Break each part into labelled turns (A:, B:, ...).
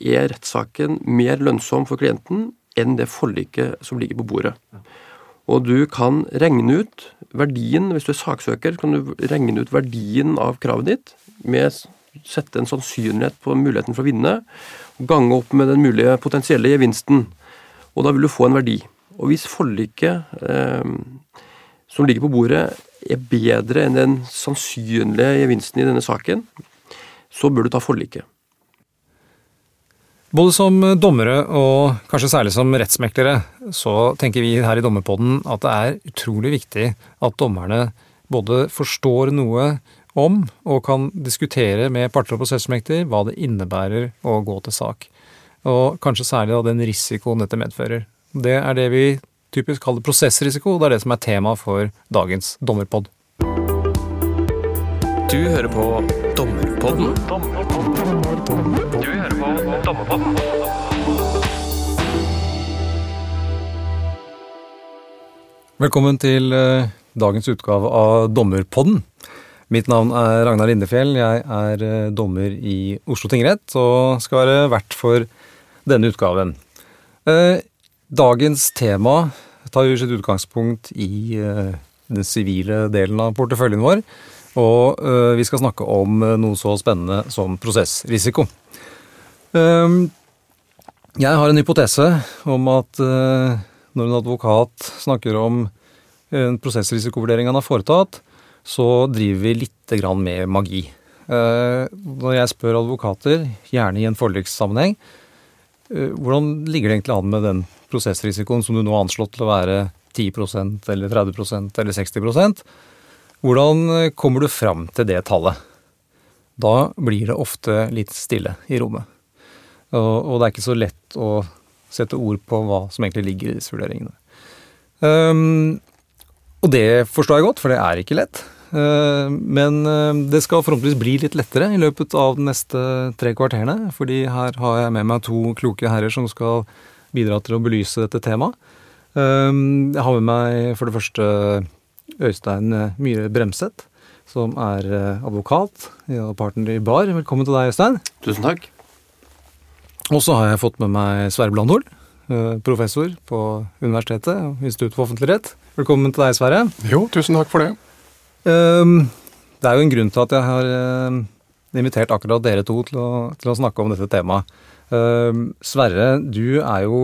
A: er rettssaken mer lønnsom for klienten enn det forliket som ligger på bordet. Og du kan regne ut verdien, hvis du er saksøker, kan du regne ut verdien av kravet ditt med sette en sannsynlighet på muligheten for å vinne, gange opp med den mulige potensielle gevinsten. Og da vil du få en verdi. Og hvis forliket eh, som ligger på bordet er bedre enn den sannsynlige gevinsten i denne saken, så bør du ta forliket.
B: Både som dommere og kanskje særlig som rettsmeklere, så tenker vi her i Dommerpodden at det er utrolig viktig at dommerne både forstår noe om og kan diskutere med parter og prosessmekter hva det innebærer å gå til sak. Og kanskje særlig da den risikoen dette medfører. Det er det vi typisk kaller prosessrisiko, og det er det som er tema for dagens Dommerpod.
C: Du hører på Dommerpodden. Du hører Dommerpodden.
B: Velkommen til eh, dagens utgave av Dommerpodden. Mitt navn er Ragnar Lindefjell. Jeg er eh, dommer i Oslo tingrett og skal være vert for denne utgaven. Eh, dagens tema tar jo sitt utgangspunkt i den sivile delen av porteføljen vår. Og vi skal snakke om noe så spennende som prosessrisiko. Um, jeg har en hypotese om at øh, når en advokat snakker om en prosessrisikovurdering han har foretatt, så driver vi lite grann med magi. Uh, når jeg spør advokater, gjerne i en forlikssammenheng, uh, hvordan ligger det egentlig an med den prosessrisikoen som du nå har anslått til å være 10% eller 30% eller 60% hvordan eh, kommer du fram til det tallet? Da blir det ofte litt stille i rommet. Og, det er ikke så lett å sette ord på hva som egentlig ligger i disse vurderingene. Um, og det forstår jeg godt, for det er ikke lett. Uh, men uh, det skal forhåpentligvis bli litt lettere i løpet av de neste tre kvarterene. fordi her har jeg med meg to kloke herrer som skal bidra til å belyse dette temaet. Jeg har med meg for det første Øystein eh, Myhre Bremseth, som er eh, advokat og partner i BAR. Velkommen til deg, Øystein.
A: Tusen takk.
B: Og så har jeg fått med meg Sverre Blandhol, eh, professor på Universitetet og Institutt for offentlig rett. Velkommen til deg, Sverre.
D: Jo, tusen takk for det.
B: Ehm, det er jo en grunn til at jeg har invitert akkurat dere to til å, til å snakke om dette temaet. Ehm, Sverre, du er jo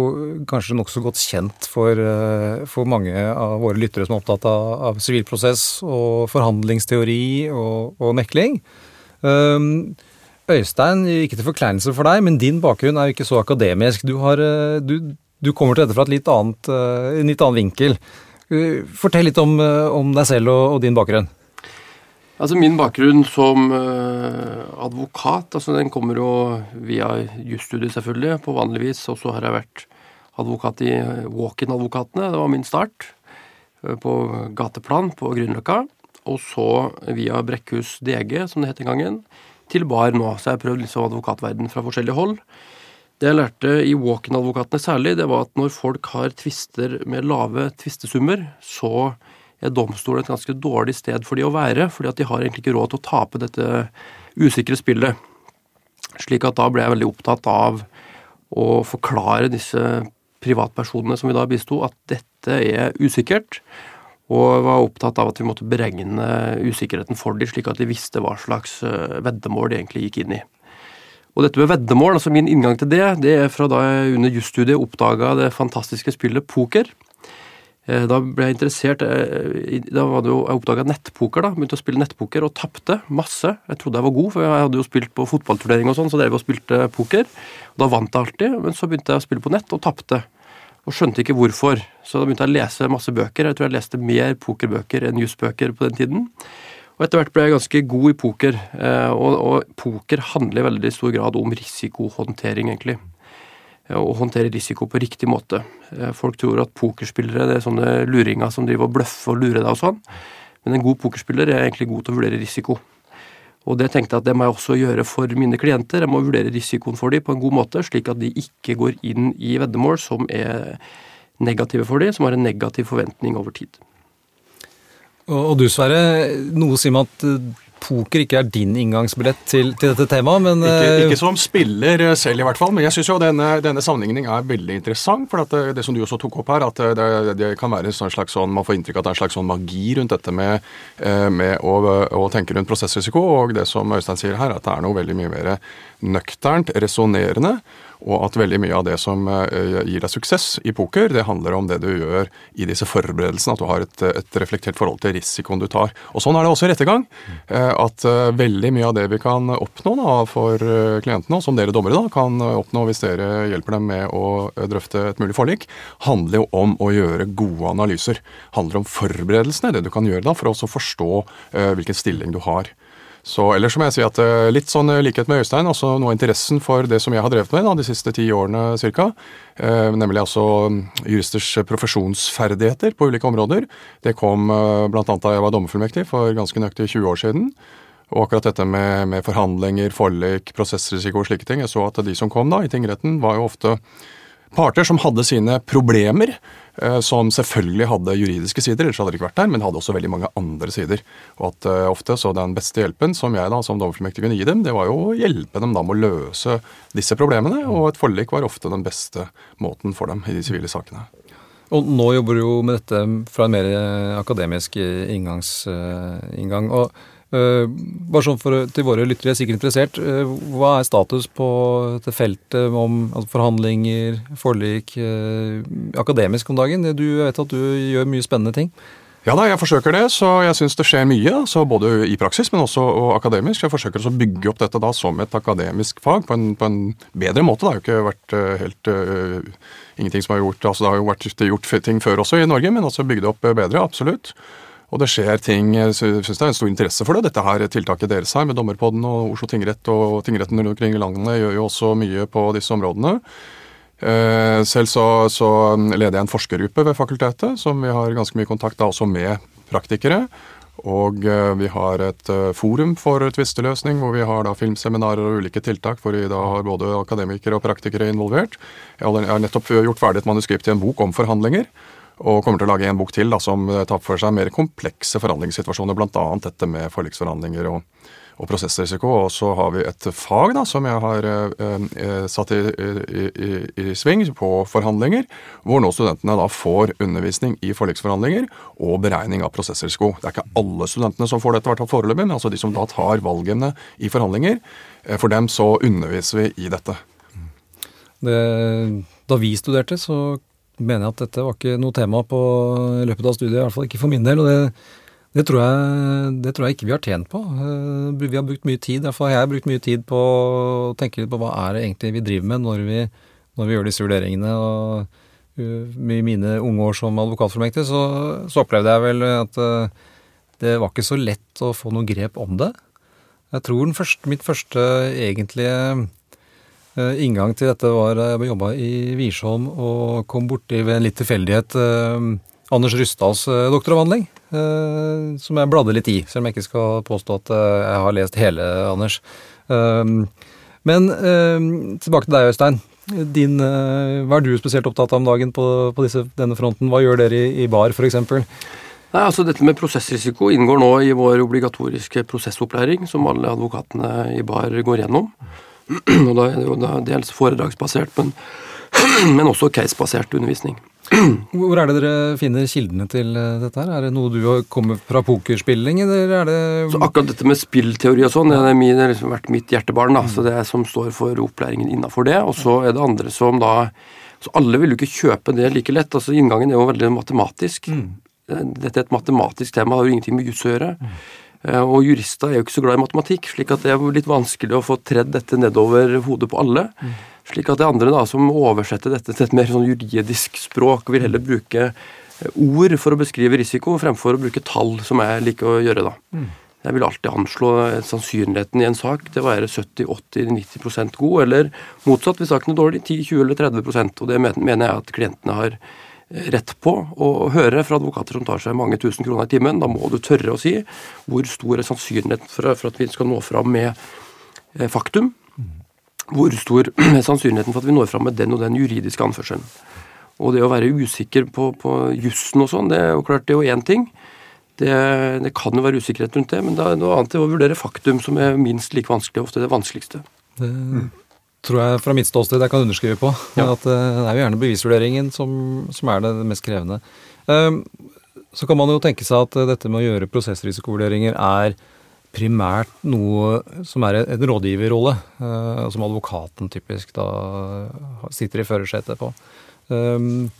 B: kanskje nokså godt kjent for, eh, for, mange av våre lyttere som er opptatt av sivilprosess og forhandlingsteori og, og mekling. Ehm, Øystein, ikke til forkleinelse for deg, men din bakgrunn er jo ikke så akademisk. Du, har, eh, du, du kommer til dette fra litt annet, eh, en litt annen vinkel. Fortell litt om, om deg selv og, og din bakgrunn.
A: Altså Min bakgrunn som advokat altså den kommer jo via jusstudiet, selvfølgelig, på vanlig vis. Og så har jeg vært advokat i eh, Walk-in-advokatene. Det var min start. På gateplan på Grünerløkka. Og så via Brekkhus DG, som det het den gangen, til BAR nå. Så jeg har prøvd liksom advokatverden fra forskjellige hold. Det jeg lærte i Walk-in-advokatene særlig, det var at når folk har tvister med lave tvistesummer, så er domstolen et ganske dårlig sted for de å være, fordi at de har egentlig ikke råd til å tape dette usikre spillet. Slik at da ble jeg veldig opptatt av å forklare disse privatpersonene som vi da bisto, at dette er usikkert. Og var opptatt av at vi måtte beregne usikkerheten for dem, slik at de visste hva slags eh, veddemål de egentlig gikk inn i. Og dette med veddemål, altså min inngang til det, det er fra da jeg under jusstudiet oppdaga det fantastiske spillet poker. Eh, da ble jeg interessert eh, Da var det jo, jeg oppdaga nettpoker. da, Begynte å spille nettpoker og tapte masse. Jeg trodde jeg var god, for jeg hadde jo spilt på fotballturnering og sånn, så drev jeg og spilte poker. Og Da vant jeg alltid, men så begynte jeg å spille på nett og tapte. Og skjønte ikke hvorfor. Så da begynte jeg å lese masse bøker. Jeg tror jeg leste mer pokerbøker enn jusbøker på den tiden. Og etter hvert ble jeg ganske god i poker. Eh, og, og poker handler i veldig stor grad om risikohåndtering, egentlig å håndtere risiko på riktig måte. Eh, folk tror at pokerspillere det er sånne luringer som driver og bløffer og lurer deg og sånn. Men en god pokerspiller er egentlig god til å vurdere risiko. Og det tenkte jeg at det må jeg også gjøre for mine klienter. Jeg må vurdere risikoen for dem på en god måte, slik at de ikke går inn i veddemål som er negative for dem, som har en negativ forventning over tid.
B: Og du Sverre, noe sier meg at poker ikke er din inngangsbillett til, til dette temaet, men
D: Ikke,
B: eh,
D: ikke som spiller eh, selv, i hvert fall. Men jeg syns jo denne, denne sammenligningen er veldig interessant. For at det, det som du også tok opp her, at det, det kan være en sånn slags sånn, man får inntrykk av at det er en slags sånn magi rundt dette med, eh, med å, å tenke rundt prosessrisiko. Og det som Øystein sier her, at det er noe veldig mye mer nøkternt, resonnerende. Og at veldig mye av det som eh, gir deg suksess i poker, det handler om det du gjør i disse forberedelsene. At du har et, et reflektert forhold til risikoen du tar. Og sånn er det også i rettergang. eh, At eh, veldig mye av det vi kan oppnå da, for klientene, og som dere dommere da, kan oppnå hvis dere hjelper dem med å drøfte et mulig forlik, handler jo om å gjøre gode analyser. Handler om forberedelsene, det du kan gjøre da, for å forstå hvilken stilling du har. Så ellers må jeg si at eh, litt sånn eh, likhet med Øystein, også noe av interessen for det som jeg har drevet med da, de siste ti årene ca. Eh, nemlig altså mm, juristers profesjonsferdigheter på ulike områder. Det kom eh, bl.a. da jeg var dommerfullmektig for ganske nøyaktig 20 år siden. Og akkurat dette med, med forhandlinger, forlik, prosessrisiko og slike ting. Jeg så at de som kom da i tingretten, var jo ofte parter som hadde sine problemer, eh, som selvfølgelig hadde juridiske sider, ellers hadde de ikke vært der, men hadde også veldig mange andre sider. Og at eh, ofte så den beste hjelpen som jeg da som dommerfullmektig kunne gi dem, det var jo å hjelpe dem da med å løse disse problemene, og et forlik var ofte den beste måten for dem i de sivile sakene.
B: Og nå jobber du jo med dette fra en mer eh, akademisk inngang. og bare sånn for, til våre lyttere sikkert interessert, eh, hva er status på dette feltet om altså forhandlinger, forlik, eh, akademisk om dagen? Du vet at du gjør mye spennende ting.
D: Ja da, jeg forsøker det, så jeg syns det skjer mye. Både i praksis, men også og akademisk. Jeg forsøker å bygge opp dette da som et akademisk fag på en, på en bedre måte. Det har jo ikke vært uh, helt uh, ingenting som har gjort altså Det har jo vært gjort ting før også i Norge, men også bygd opp eh, bedre. Absolutt. Og det skjer ting Jeg syns det er en stor interesse for det. Dette her tiltaket deres her med Dommerpodden og Oslo tingrett og tingretten rundt omkring i landet gjør jo også mye på disse områdene. Eh, Selv så, så leder jeg en forskergruppe ved fakultetet, som vi har ganske mye kontakt da også med praktikere. Og eh, vi har et eh, forum for tvisteløsning, hvor vi har da filmseminarer og ulike tiltak, hvor vi da har både akademikere og praktikere involvert. Jeg har nettopp gjort ferdig et manuskript til en bok om forhandlinger. Og kommer til å lage en bok til da, som tar for seg mer komplekse forhandlingssituasjoner, bl.a. dette med forliksforhandlinger og, og prosessrisiko. Og så har vi et fag da, som jeg har eh, eh, satt i, i, i, i sving på forhandlinger, hvor nå studentene da får undervisning i forliksforhandlinger og beregning av prosessrisiko. Det er ikke alle studentene som får dette, hvert foreløpig, men altså de som da tar valgene i forhandlinger. eh, For dem så underviser vi i dette.
B: Det, da vi studerte, så mener jeg at dette var ikke noe tema på løpet av studiet, i hvert fall ikke for min del. og det, det, tror jeg, det tror jeg ikke vi har tjent på. Eh, Vi har brukt mye tid, i hvert fall jeg har brukt mye tid på å tenke litt på hva er det egentlig vi driver med når vi, når vi gjør disse vurderingene. og uh, I mine unge år som advokatformektig, så, så opplevde jeg vel at uh, det var ikke så lett å få noe grep om det. Jeg tror første, mitt første egentlige Eh, Inngang til dette var da jeg jobba i Wiersholm og kom borti ved en litt tilfeldighet eh, Anders eh, doktoravhandling, eh, som jeg bladde litt i, selv om jeg ikke skal påstå at eh, jeg har lest hele, Anders. Eh, men eh, tilbake til deg, Øystein. Din, eh, hva er du spesielt opptatt av om dagen på, på disse, denne fronten? Hva gjør dere i, i bar, f.eks.?
A: Nei, altså Dette med prosessrisiko inngår nå i vår obligatoriske prosessopplæring, som alle advokatene i bar går gjennom. Og da er det jo dels foredragsbasert, men, men også casebasert undervisning.
B: Hvor er det dere finner kildene til eh, dette her? Er det noe du har kommet fra pokerspilling, eller er det
A: Så akkurat dette med spillteori og sånn, det har det har liksom vært mitt hjertebarn. da, så Det er som står for opplæringen innafor det. Og så er det andre som da så Alle vil jo ikke kjøpe det like lett. altså Inngangen er jo veldig matematisk. Dette er et matematisk tema, det har jo ingenting med juss å gjøre. Eh, Og jurister er jo ikke så glad i matematikk, slik at det er litt vanskelig å få tredd dette nedover hodet på alle. Slik at det andre da som oversetter dette til et mer sånn juridisk språk, vil heller bruke eh, ord for å beskrive risiko, fremfor å bruke tall, som jeg liker å gjøre. da. Jeg vil alltid anslå sannsynligheten i en sak til å være 70-80-90% god, eller motsatt hvis saken er dårlig, 10-20 eller 30% Og det mener jeg at klientene har eh, rett på å høre fra advokater som tar seg mange tusen kroner i timen. Da må du tørre å si hvor stor er sannsynligheten for, for at vi skal nå fram med eh, faktum. Hvor stor er sannsynligheten for at vi når fram med den og den juridiske anførselen. Og det å være usikker på, på jussen og sånn, det er jo klart det er jo én ting. Det, det kan jo være usikkerhet rundt det, men det er noe annet å vurdere faktum, som er minst like vanskelig, ofte det vanskeligste.
B: Det tror jeg fra mitt ståsted jeg kan underskrive på.
A: Ja.
B: At eh, det er jo gjerne bevisvurderingen som, som er det mest krevende. Um, Så kan man jo tenke seg at eh, dette med å gjøre prosessrisikovurderinger er primært noe som er en rådgiverrolle, eh, som advokaten typisk da sitter i førersetet på. Um,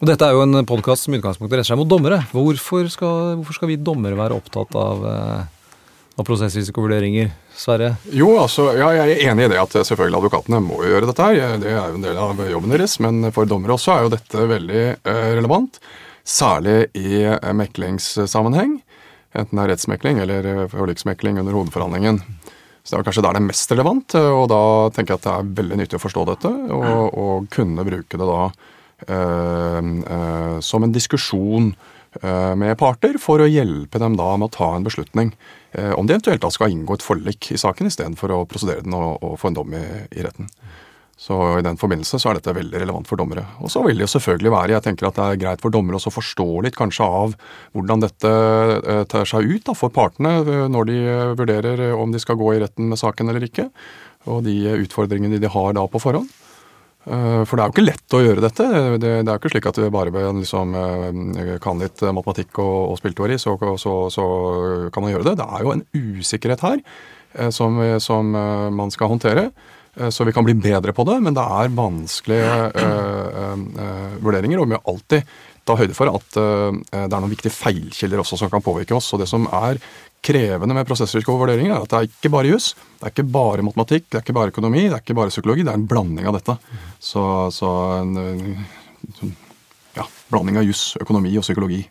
B: og dette er jo en podkast som i utgangspunktet retter seg mot dommere. Hvorfor skal, hvorfor skal vi dommere være opptatt av, av prosessrisikovurderinger, Sverre?
D: Jo, altså, ja, jeg er enig i det at eh, selvfølgelig advokatene må gjøre dette her. Det er jo en del av jobben deres. Men for dommere også er jo dette veldig eh, relevant. Særlig i eh, meklingssammenheng. Enten det er rettsmekling eller forliksmekling under hovedforhandlingen. Så det er kanskje der det er mest relevant, og da tenker jeg at det er veldig nyttig å forstå dette. Og, og kunne bruke det da eh, eh, som en diskusjon med parter for å hjelpe dem da med å ta en beslutning eh, om de eventuelt da skal inngå et forlik i saken istedenfor å prosedere den og, og få en dom i, i retten. Så i den forbindelse så er dette veldig relevant for dommere. Og så vil det jo selvfølgelig være, jeg tenker at det er greit for dommere også å forstå litt kanskje av hvordan dette eh, tar seg ut da, for partene eh, når de eh, vurderer eh, om de skal gå i retten med saken eller ikke. Og de eh, utfordringene de har da på forhånd. Eh, For det er jo ikke lett å gjøre dette. Det, det er jo ikke slik at du bare liksom, eh, kan litt matematikk og, og spillteori, så, så, så kan man gjøre det. Det er jo en usikkerhet her eh, som, som eh, man skal håndtere. Eh, Så vi kan bli bedre på det, men det er vanskelige eh, eh, vurderinger. Og vi må alltid ta høyde for at eh, det er noen viktige feilkilder også som kan påvirke oss. Og det som er krevende med prosessrisiko og vurderinger, er at det er ikke bare jus, Det er ikke bare matematikk, det er ikke bare økonomi, det er ikke bare psykologi. Det er en blanding av dette. Så, så en ja, blanding av jus, økonomi og psykologi.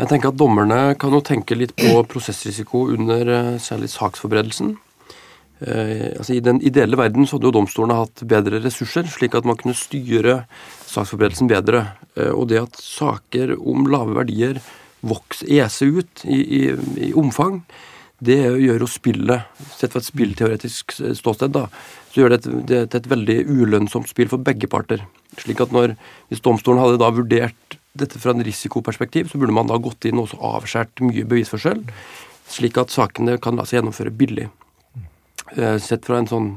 A: Jeg tenker at Dommerne kan jo tenke litt på prosessrisiko under eh, særlig saksforberedelsen. Eh, altså I den ideelle verden så hadde jo domstolene hatt bedre ressurser, slik at man kunne styre saksforberedelsen bedre. Eh, og det at saker om lave verdier vokser, eser ut i, i, i omfang, det gjør jo spillet, sett fra et spillteoretisk ståsted, da, så gjør det, et, til et veldig ulønnsomt spill for begge parter. Slik at når, Hvis domstolen hadde da vurdert dette fra en risikoperspektiv, så burde man da gått inn og avskåret mye bevisforskjell, slik at sakene kan la seg gjennomføre billig. Eh, Sett fra en sånn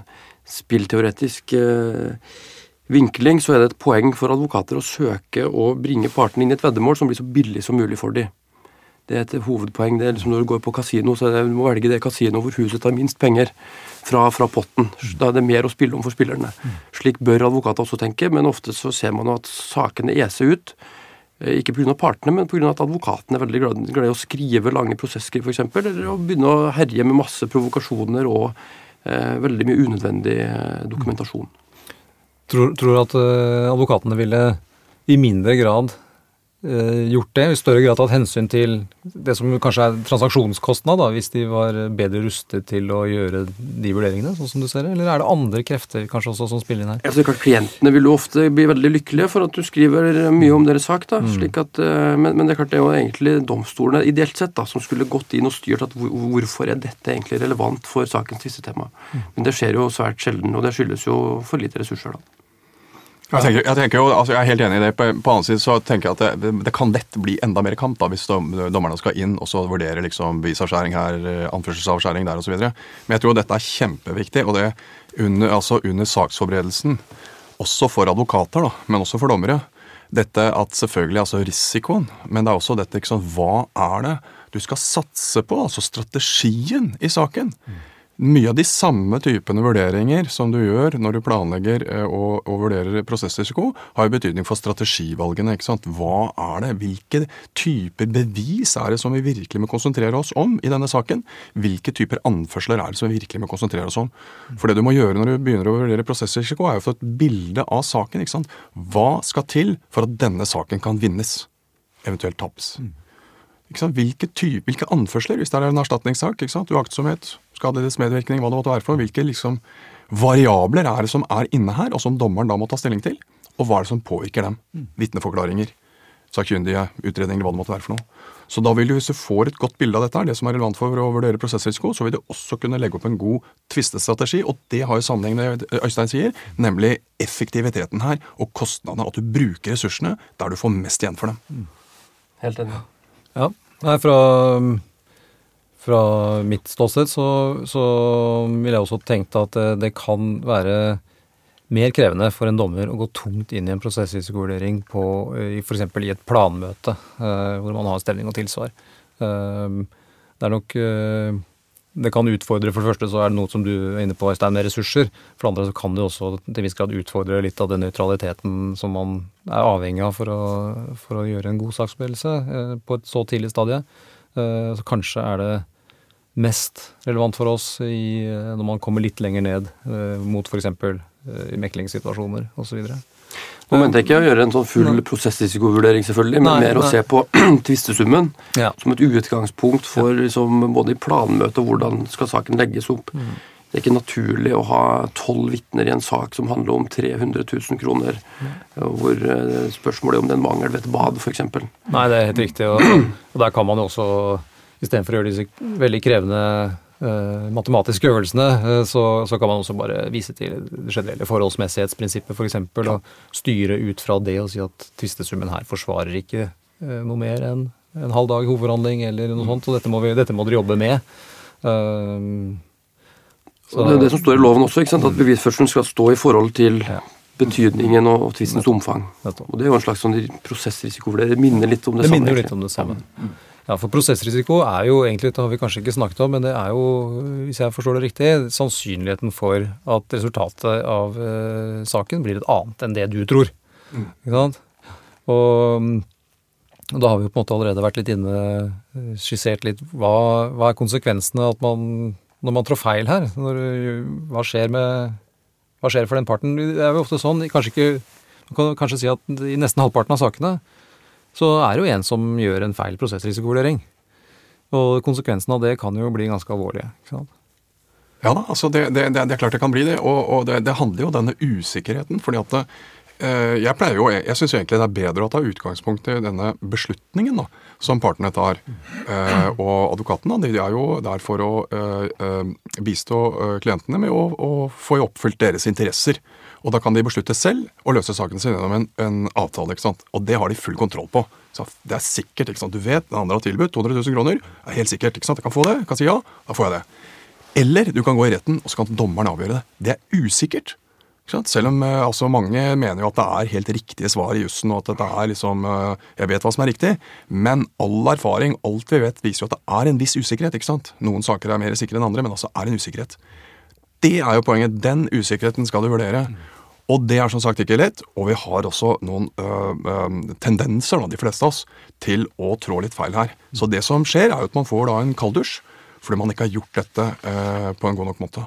A: spillteoretisk eh, vinkling så er det et poeng for advokater å søke å bringe partene inn i et veddemål som blir så billig som mulig for dem. Det er et hovedpoeng. det er liksom Når du går på kasino, så er det, du må velge det kasino hvor huset tar minst penger fra, fra potten. Da er det mer å spille om for spillerne. Slik bør advokater også tenke, men ofte så ser man at sakene eser ut. Eh, Ikke pga. partene, men pga. at advokatene er veldig glad, i å skrive lange prosesskriv f.eks. Eller å begynne å herje med masse provokasjoner og eh, veldig mye unødvendig eh, dokumentasjon.
B: Tror, tror at eh, advokatene ville i mindre grad gjort det, i større grad tatt hensyn til det som kanskje er transaksjonskostnad, da, hvis de var bedre rustet til å gjøre de vurderingene, sånn som du ser det? Eller er det andre krefter kanskje også som spiller inn her?
A: Altså, klart, Klientene vil jo ofte bli veldig lykkelige for at du skriver mye om deres sak. da, slik at, eh, men, men det er klart det er jo egentlig domstolene ideelt sett da, som skulle gått inn og styrt at hvor, hvorfor er dette egentlig relevant for sakens tvistetema. Men det skjer jo svært sjelden, og det skyldes jo for lite ressurser. da.
D: Jeg tenker, jeg tenker jo, altså jeg er helt enig i det. På, på annen side så tenker jeg at det, det kan lett bli enda mer kamp da, hvis dom, dommerne skal inn og så vurdere liksom bevisavskjæring her, eh, anførselsavskjæring der osv. Men jeg tror dette er kjempeviktig. og det under, altså under saksforberedelsen, også for advokater, da, men også for dommere. Dette at selvfølgelig altså risikoen, men det er også dette ikke sant, Hva er det du skal satse på? Altså strategien i saken. Mye av de samme typene vurderinger som du gjør når du planlegger eh, og, og vurderer prosessrisiko, har jo betydning for strategivalgene. ikke sant? Hva er det? Hvilke typer bevis er det som vi virkelig må konsentrere oss om i denne saken? Hvilke typer anførsler er det som vi virkelig må konsentrere oss om? For det du må gjøre når du begynner å vurdere prosessrisiko, er jo å få et bilde av saken. ikke sant? Hva skal til for at denne saken kan vinnes? Eventuelt. Ikke sant? Hvilke, type, hvilke anførsler, hvis det er en erstatningssak, ikke sant? uaktsomhet, skadelides medvirkning, hva det måtte være for noe, hvilke liksom variabler er det som er inne her, og som dommeren da må ta stilling til? Og hva er det som påvirker dem? Vitneforklaringer, sakkyndige utredninger, hva det måtte være for noe. Så da vil du, hvis du får et godt bilde av dette, det som er relevant for å vurdere prosessrisiko, så vil du også kunne legge opp en god tvistestrategi, og det har jo sammenheng med det Øystein sier, nemlig effektiviteten her, og kostnadene, at du bruker ressursene der du får mest igjen for dem.
A: Helt enig.
B: Ja, Nei, fra, fra mitt ståsted så, så vil jeg også tenke at det, kan være mer krevende for en dommer å gå tungt inn i en prosessrisikovurdering på f.eks. i et planmøte eh, hvor man har stemning og tilsvar. Eh, det er nok eh, det kan utfordre, For det første så er det noe som du er inne på, Øystein, med ressurser. For det andre så kan det også til en viss grad utfordre litt av den nøytraliteten som man er avhengig av for å, for å gjøre en god saksberedelse eh, på et så tidlig stadie. Eh, så kanskje er det mest relevant for oss i, eh, når man kommer litt lenger ned eh, mot f.eks. Eh, i meklingssituasjoner osv.
A: Nå mente jeg ikke å gjøre en sånn full prosessrisikovurdering, selvfølgelig, men
B: Nei,
A: mer å se på tvistesummen
B: Ja.
A: som et utgangspunkt for liksom, både i planmøtet og hvordan skal saken legges opp.
B: Mm.
A: Det er ikke naturlig å ha tolv vitner i en sak som handler om 300 000 kroner, hvor eh, spørsmålet er om det er en mangel ved et bad, f.eks.
B: Nei, det er helt riktig. Og, og der kan man jo også, istedenfor å gjøre disse veldig krevende uh, matematiske øvelsene, uh, så, så kan man også bare vise til det generelle forholdsmessighetsprinsippet f.eks. For og styre ut fra det og si at tvistesummen her forsvarer ikke eh, noe mer enn en halv dag hovedforhandling eller noe sånt, og dette må, vi, dette må dere jobbe med. Eh,
A: Og det er det som står i loven også, at bevisførselen skal stå i forhold til
B: Ja.
A: betydningen og, og tvistens omfang. Og Det er jo en slags sånn prosessrisikovurdering. Det minner litt om det,
B: Det
A: samme.
B: minner litt om det samme. Ja, for prosessrisiko er jo egentlig, det har vi kanskje ikke snakket om, men det er jo, hvis jeg forstår det riktig, sannsynligheten for at resultatet av eh, saken blir et annet enn det du tror. Ikke sant? Og og da har vi jo på en måte allerede vært litt inne, eh, skissert litt hva, hva er konsekvensene at man, når man trår feil her? Når, hva skjer med, hva skjer for den parten? Det er jo ofte sånn, kanskje ikke, man kan kanskje si at i nesten halvparten av sakene, så er det jo en som gjør en feil prosessrisikovurdering. Og konsekvensen av det kan jo bli ganske alvorlige. Ikke sant?
D: Ja da, altså det, det, det, er klart det kan bli det. Og, og det, det handler jo om denne usikkerheten. fordi at eh, jeg pleier jo, jeg syns egentlig det er bedre å ta utgangspunkt i denne beslutningen da, som partene tar. Eh, og advokatene de er jo der for å eh, eh, bistå eh, klientene med å, å få oppfylt deres interesser. Og da kan de beslutte selv å løse saken sin gjennom en, en avtale. ikke sant? Og det har de full kontroll på. Så Det er sikkert. ikke sant? Du vet den andre har tilbudt 200 000 kroner. Det er helt sikkert. ikke sant? Jeg kan få det. Jeg kan si ja. Da får jeg det. Eller du kan gå i retten, og så kan dommeren avgjøre det. Det er usikkert. Ikke sant? Selv om eh, altså, mange mener jo at det er helt riktige svar i jussen, og at det er liksom eh, Jeg vet hva som er riktig, men all erfaring, alt vi vet, viser jo at det er en viss usikkerhet. ikke sant? Noen saker er mer sikre enn andre, men altså er en usikkerhet. Det er jo poenget. Den usikkerheten skal du vurdere. Og det er som sagt ikke lett, og vi har også noen øh, øh, tendenser, da, de fleste av oss, til å trå litt feil her. Så det som skjer, er jo at man får da en kalddusj, fordi man ikke har gjort dette øh, på en god nok måte.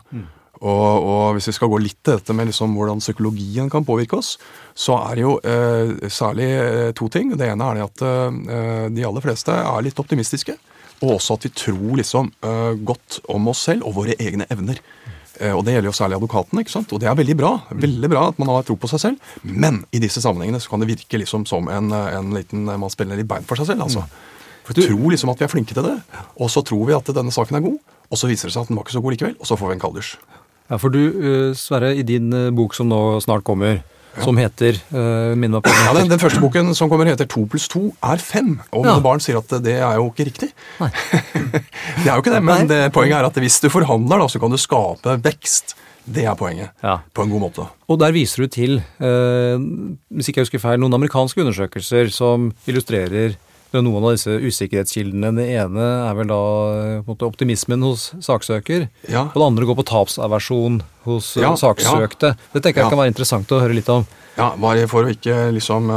D: Og, og hvis vi skal gå litt til dette med liksom hvordan psykologien kan påvirke oss, så er det jo øh, særlig to ting. Det ene er det at øh, de aller fleste er litt optimistiske. Og også at vi tror liksom øh, godt om oss selv og våre egne evner. Eh, Og Det gjelder jo særlig advokatene. ikke sant? Og det er veldig bra veldig bra at man har tro på seg selv. Men i disse sammenhengene så kan det virke liksom som en, eh, en liten Man spiller litt bein for seg selv. altså. For Vi tror liksom at vi er flinke til det, og så tror vi at denne saken er god. Og så viser det seg at den var ikke så god likevel, og så får vi en kalddusj.
B: Ja, for du, eh, Sverre, i din eh, bok som nå snart kommer, som heter uh, Minn meg på
D: Ja,
B: den
D: den, første boken som kommer heter To pluss to er fem. Og
B: Ja.
D: barn sier at det er jo ikke riktig. Det er jo ikke det, men det, poenget er at hvis du forhandler, da, så kan du skape vekst. Det er poenget.
B: Ja.
D: På en god måte.
B: Og der viser du til, eh, hvis ikke jeg husker feil, noen amerikanske undersøkelser som illustrerer noen av disse usikkerhetskildene. Det ene er vel da eh, på en måte optimismen hos saksøker.
D: Ja.
B: Og det andre går på tapsaversjon hos eh,
D: Ja,
B: saksøkte. Det tenker jeg
D: Ja.
B: kan være interessant å høre litt om.
D: Ja, bare for å ikke liksom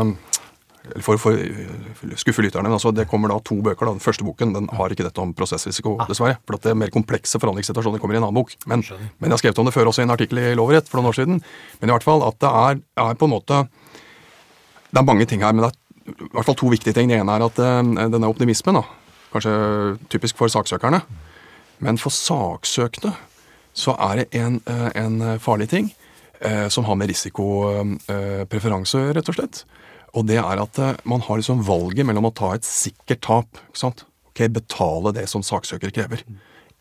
D: eller For å skuffe lytterne. men Altså, det kommer da to bøker. da. Den første boken den har ikke dette om prosessrisiko, dessverre. For at det er mer komplekse forhandlingssituasjoner kommer i en annen bok. Men, men jeg har skrevet om det før også i en artikkel i Lovrett for noen år siden. Men i hvert fall at det er, er på en måte Det er mange ting her, men det er i hvert fall to viktige ting. Det ene er at eh, denne optimismen, da, kanskje typisk for saksøkerne, men for saksøkte så er det en, eh, en farlig ting eh, som har med risikopreferanse rett og slett. Og det er at man har liksom valget mellom å ta et sikkert tap, ikke sant? Ok, betale det som saksøker krever,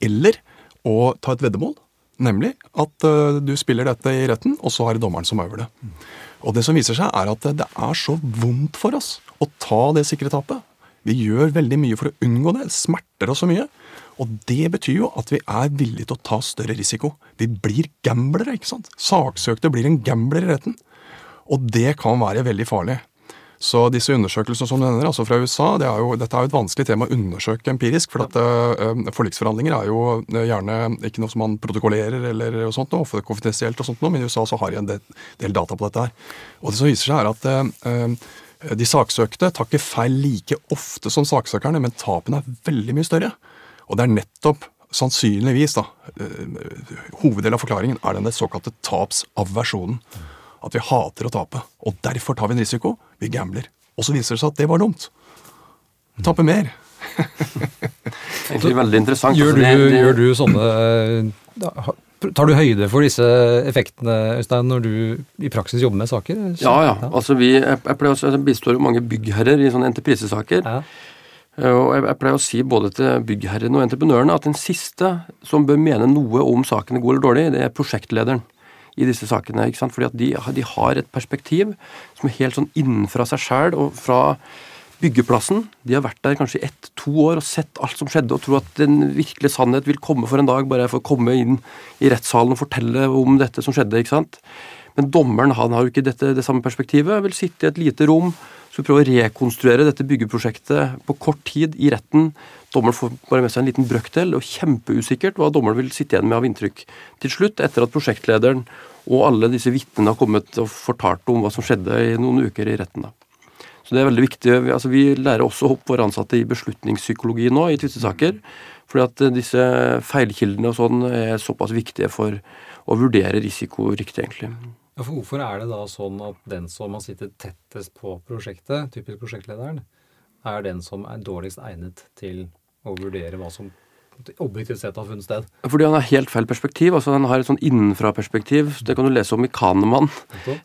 D: eller å ta et veddemål. Nemlig at du spiller dette i retten, og så er det dommeren som øver det. Og det som viser seg, er at det er så vondt for oss å ta det sikre tapet. Vi gjør veldig mye for å unngå det. Smerter oss så mye. Og det betyr jo at vi er villige til å ta større risiko. Vi blir gamblere, ikke sant. Saksøkte blir en gambler i retten. Og det kan være veldig farlig. Så disse undersøkelsene som du nevner, altså fra USA, det er jo, dette er jo et vanskelig tema å undersøke empirisk. For at uh, forliksforhandlinger er jo eh, gjerne ikke noe som man protokollerer eller sånt noe, konfidensielt og sånt noe, men i USA så har de en del, del data på dette her. Og det som viser seg er at uh, de saksøkte tar ikke feil like ofte som saksøkerne, men tapene er veldig mye større. Og det er nettopp sannsynligvis, da, hoveddelen av forklaringen er den såkalte tapsaversjonen at vi hater å tape. Og derfor tar vi en risiko. Vi gambler. Og så viser det seg at det var dumt. Tape mer.
A: Egentlig veldig interessant.
B: Gjør
A: Altså,
B: du,
A: det-
B: gjør du sånne Tar du høyde for disse effektene, Øystein, når du i praksis jobber med saker?
A: Ja, ja. Altså, vi, jeg, jeg, pleier også, jeg bistår jo mange byggherrer i sånne entreprisesaker.
B: Ja.
A: Eh, Og jeg, jeg pleier å si både til byggherrene og entreprenørene at den siste som bør mene noe om saken er god eller dårlig, det er prosjektlederen i disse sakene. ikke sant? Fordi at de, de har et perspektiv som er helt sånn innenfra seg sjæl og fra byggeplassen. De har vært der kanskje ett-to år og sett alt som skjedde, og tror at den virkelige sannhet vil komme for en dag, bare jeg får komme inn i rettssalen og fortelle om dette som skjedde. ikke sant? Men dommeren han har jo ikke dette, det samme perspektivet. Vil sitte i et lite rom, skal prøve å rekonstruere dette byggeprosjektet på kort tid i retten. Dommeren får bare med seg en liten brøkdel, og kjempeusikkert hva dommeren vil sitte igjen med av inntrykk. Til slutt, etter at prosjektlederen og alle disse vitnene har kommet og fortalt om hva som skjedde i noen uker i retten. da. Så det er veldig viktig. Vi, altså, vi lærer også opp våre ansatte i beslutningspsykologi nå, i tvistesaker. Fordi at eh, disse feilkildene og sånn er såpass viktige for å vurdere risiko riktig, egentlig.
B: For hvorfor er det da sånn at den som har sittet tettest på prosjektet, typisk prosjektlederen, er den som er dårligst egnet til å vurdere hva som objektivt sett har funnet sted?
A: Fordi han har helt feil perspektiv. altså Han har et sånn innenfra-perspektiv. Det kan du lese om i
B: Kanemann.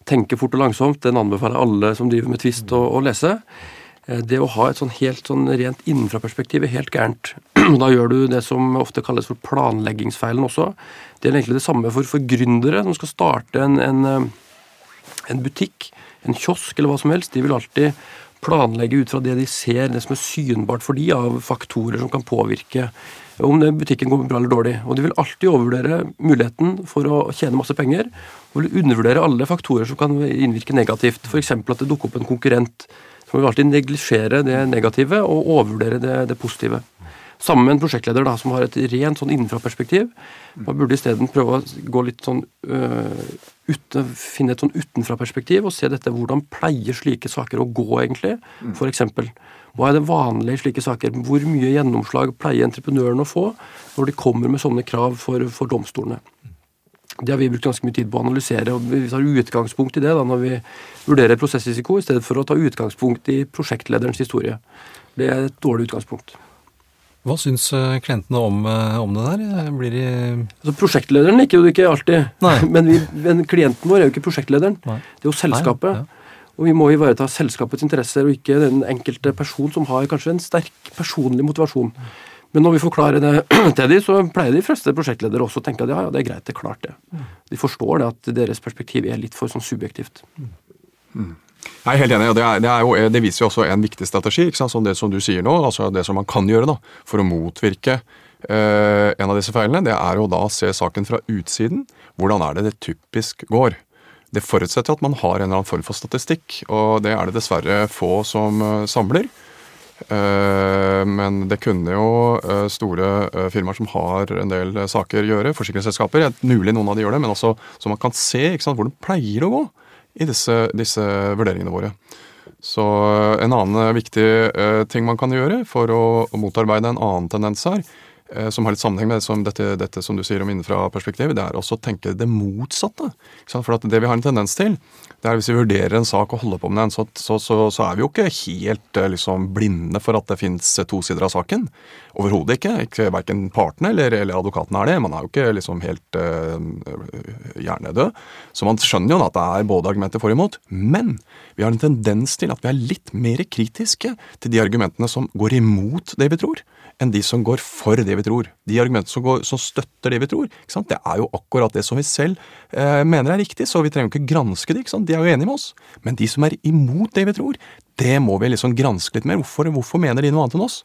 A: Tenke fort og langsomt. Den anbefaler alle som driver med tvist å, å lese. Eh, Det å ha et sånn helt sånn rent innenfra-perspektiv er helt gærent. Da gjør du det som ofte kalles for planleggingsfeilen også. Det er egentlig det samme for, for gründere som skal starte en, en, eh, en butikk, en kiosk eller hva som helst. De vil alltid planlegge ut fra det de ser, det som er synbart for de av faktorer som kan påvirke om butikken går bra eller dårlig. Og de vil alltid overvurdere muligheten for å tjene masse penger, og vil undervurdere alle faktorer som kan innvirke negativt. F.eks. at det dukker opp en konkurrent. Så må vi alltid neglisjere det negative og overvurdere det, det positive. Sammen med en prosjektleder da, som har et rent sånn innenfra-perspektiv. Man burde isteden prøve å gå litt sånn øh, uten, finne et sånn utenfra-perspektiv og se dette. Hvordan pleier slike saker å gå, egentlig? For eksempel. Hva er det vanlige i slike saker? Hvor mye gjennomslag pleier entreprenøren å få når de kommer med sånne krav for, for domstolene? Det har vi brukt ganske mye tid på å analysere, og vi tar utgangspunkt i det da, når vi vurderer prosessrisiko, i stedet for å ta utgangspunkt i prosjektlederens historie. Det er et dårlig utgangspunkt.
B: Hva syns eh, klientene om, eh, om det der? Blir de
A: Altså Prosjektlederen liker jo det ikke alltid,
B: Nei.
A: men, vi, men klienten vår er jo ikke prosjektlederen.
B: Nei.
A: Det er jo selskapet.
B: Nei,
A: Og vi må ivareta selskapets interesser, og ikke den enkelte person som har kanskje en sterk personlig motivasjon. Men når vi forklarer det til dem, så pleier de fleste prosjektledere også å tenke at ja, ja, det er greit, det er klart det. De forstår det at deres perspektiv er litt for sånn subjektivt.
D: Jeg er helt enig, og det, det, jo, det viser jo også en viktig strategi, som det som du sier nå, altså det som man kan gjøre da, for å motvirke eh, en av disse feilene, det er jo da å se saken fra utsiden. Hvordan er det det typisk går? Det forutsetter at man har en eller annen form for statistikk, og det er det dessverre få som eh, samler. Eh, men det kunne jo eh, store eh, firmaer som har en del eh, saker gjøre, forsikringsselskaper. Er Mulig noen av de gjør det, men også så man kan se sant, hvor det pleier å gå i disse, disse vurderingene våre. Så eh, en annen eh, viktig eh, ting man kan gjøre for å, å motarbeide en annen tendens her, eh, som har litt sammenheng med det som, dette, dette som du sier om innenfra-perspektivet, det er også å tenke det motsatte. For det vi har en tendens til, det er hvis vi vurderer en sak og holder på med den, så, så, så, så er vi jo ikke helt eh, liksom, blinde for at det fins to sider av saken. Overhodet ikke. ikke. Verken partene eller, eller advokatene er det. Man er jo ikke liksom helt uh, hjernedød. Så man skjønner jo at det er både argumenter for og imot. Men vi har en tendens til at vi er litt mer kritiske til de argumentene som går imot det vi tror, enn de som går for det vi tror. De argumentene som, går, som støtter det vi tror, det er jo akkurat det som vi selv eh, mener er riktig, så vi trenger jo ikke granske det, de er jo enige med oss. Men de som er imot det vi tror, det må vi liksom granske litt mer. Hvorfor, hvorfor mener de noe annet enn oss?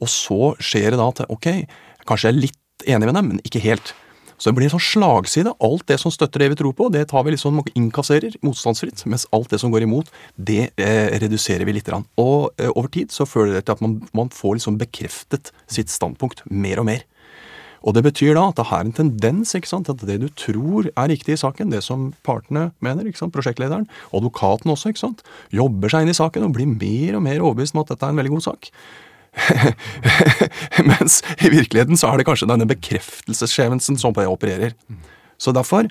D: Og så skjer det da at ok, kanskje jeg er litt enig med dem, men ikke helt. Så det blir en sånn slagside. Alt det som støtter det vi tror på, det tar vi liksom innkasserer motstandsfritt. Mens alt det som går imot, det eh, reduserer vi litt. Og eh, over tid så føler det til at man, man får liksom bekreftet sitt standpunkt mer og mer. Og det betyr da at det er en tendens ikke sant, at det du tror er riktig i saken, det som partene mener, ikke sant, prosjektlederen, advokaten også, ikke sant, jobber seg inn i saken og blir mer og mer overbevist om at dette er en veldig god sak. Mens i virkeligheten så er det kanskje denne bekreftelsesskjevelsen som opererer. Så derfor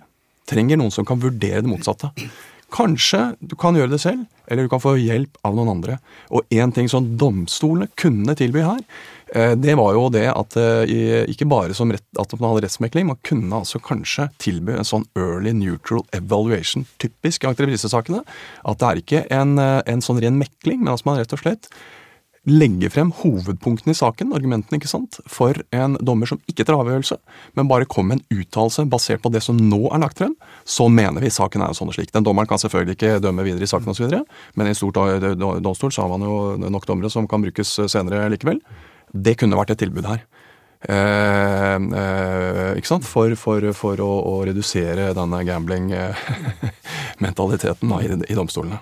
D: trenger noen som kan vurdere det motsatte. Kanskje du kan gjøre det selv, eller du kan få hjelp av noen andre. Og én ting som domstolene kunne tilby her, eh, det var jo det at eh, ikke bare som rett, at man hadde rettsmekling, man kunne altså kanskje tilby en sånn early neutral evaluation, typisk i entreprisesakene. At det er ikke en, eh, en sånn ren mekling, men at man rett og slett legge frem hovedpunktene i saken, argumentene, ikke sant, for en dommer som ikke tar avgjørelse, men bare kommer med en uttalelse basert på det som nå er lagt frem, så mener vi saken er sånn og slik. Den dommeren kan selvfølgelig ikke dømme videre i saken osv., men i en stor domstol så har man jo nok dommere som kan brukes senere likevel. Det kunne vært et tilbud her. Eh, eh, ikke sant? For, for, for å, å, redusere denne gambling-mentaliteten i, i domstolene.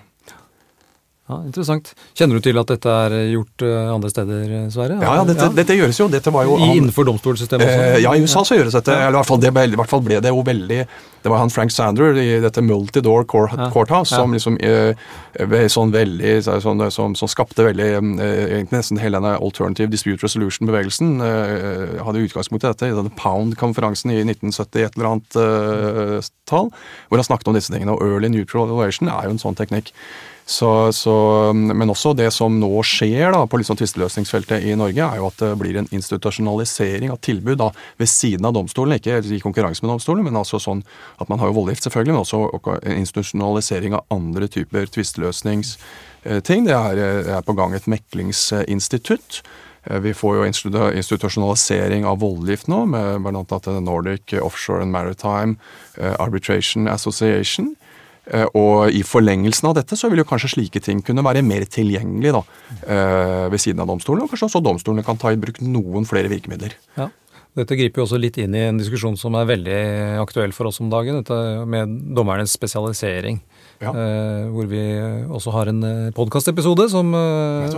B: Ja, Interessant. Kjenner du til at dette er gjort uh, andre steder, eh, Sverre?
D: Ja, ja, dette, ja. dette gjøres jo. Dette var jo
B: I, innenfor domstolssystemet også?
D: Eh, ja, i USA så gjøres dette. Eller i hvert, fall, det, I hvert fall ble det jo veldig Det var han Frank Sander i dette Multidoor court, Courthouse som liksom eh, sånn veldig sånn, som, som, skapte veldig eh, Nesten hele denne Alternative Dispute Resolution-bevegelsen eh, hadde utgangspunkt i dette i denne Pound-konferansen i 1970 et eller annet eh, tall, hvor han snakket om disse tingene. Og early neutral evaluation er jo en sånn teknikk. Så, så, men også det som nå skjer da, på liksom tvisteløsningsfeltet i Norge, er jo at det blir en institusjonalisering av tilbud da, ved siden av domstolen. Ikke i konkurranse med domstolen, men altså sånn at man har jo voldgift, selvfølgelig, men også en institusjonalisering av andre typer tvisteløsningsting. Det er, er på gang et meklingsinstitutt. Vi får jo institusjonalisering av voldgift nå, med bl.a. Nordic Offshore and Maritime eh, Arbitration Association. Eh, og i forlengelsen av dette så vil jo kanskje slike ting kunne være mer tilgjengelig da, eh, ved siden av domstolen, og kanskje også domstolene kan ta i bruk noen flere virkemidler.
B: Ja. Dette griper jo også litt inn i en diskusjon som er veldig aktuell for oss om dagen, dette med dommernes spesialisering. Ja. Eh, hvor vi også har en podkastepisode som,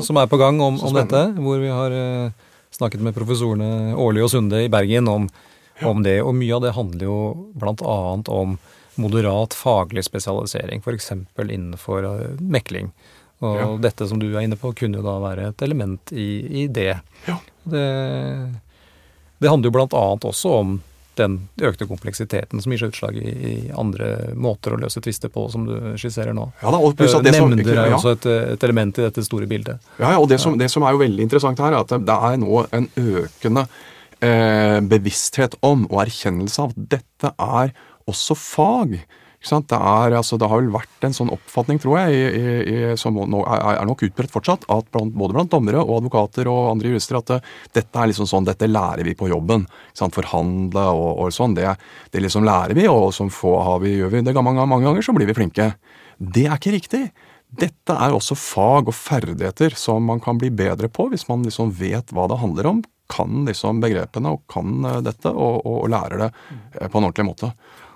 B: som, er på gang om, om, dette. Hvor vi har snakket med professorene Årli og Sunde i Bergen om, om det. Og mye av det handler jo annet om moderat faglig spesialisering, f.eks. innenfor uh, mekling. Og ja. dette som du er inne på, kunne jo da være et element i, i det. Ja. det. Det handler jo annet også om den økte kompleksiteten som gir seg utslag i, i andre måter å løse tvister på, som du skisserer nå. Ja, da, og pluss at det Nemnder er jo også et, et, element i dette store bildet.
D: Ja, ja og det som, det som, er jo veldig interessant her, er at det er nå en økende eh, bevissthet om og erkjennelse av at dette er også fag. Det, er, altså, det, har vel vært en sånn oppfatning, tror jeg, i, i, som nå er, nok utbredt fortsatt, at blant, både blant dommere og advokater og andre jurister, at det, dette er liksom sånn, dette lærer vi på jobben. Forhandle og, og sånn. Det, det, liksom lærer vi, og som få har vi, gjør vi det mange, mange ganger, så blir vi flinke. Det er ikke riktig. Dette er også fag og ferdigheter som man kan bli bedre på hvis man liksom vet hva det handler om, kan liksom begrepene og kan eh, dette, og, og, og lærer det eh, på en ordentlig måte.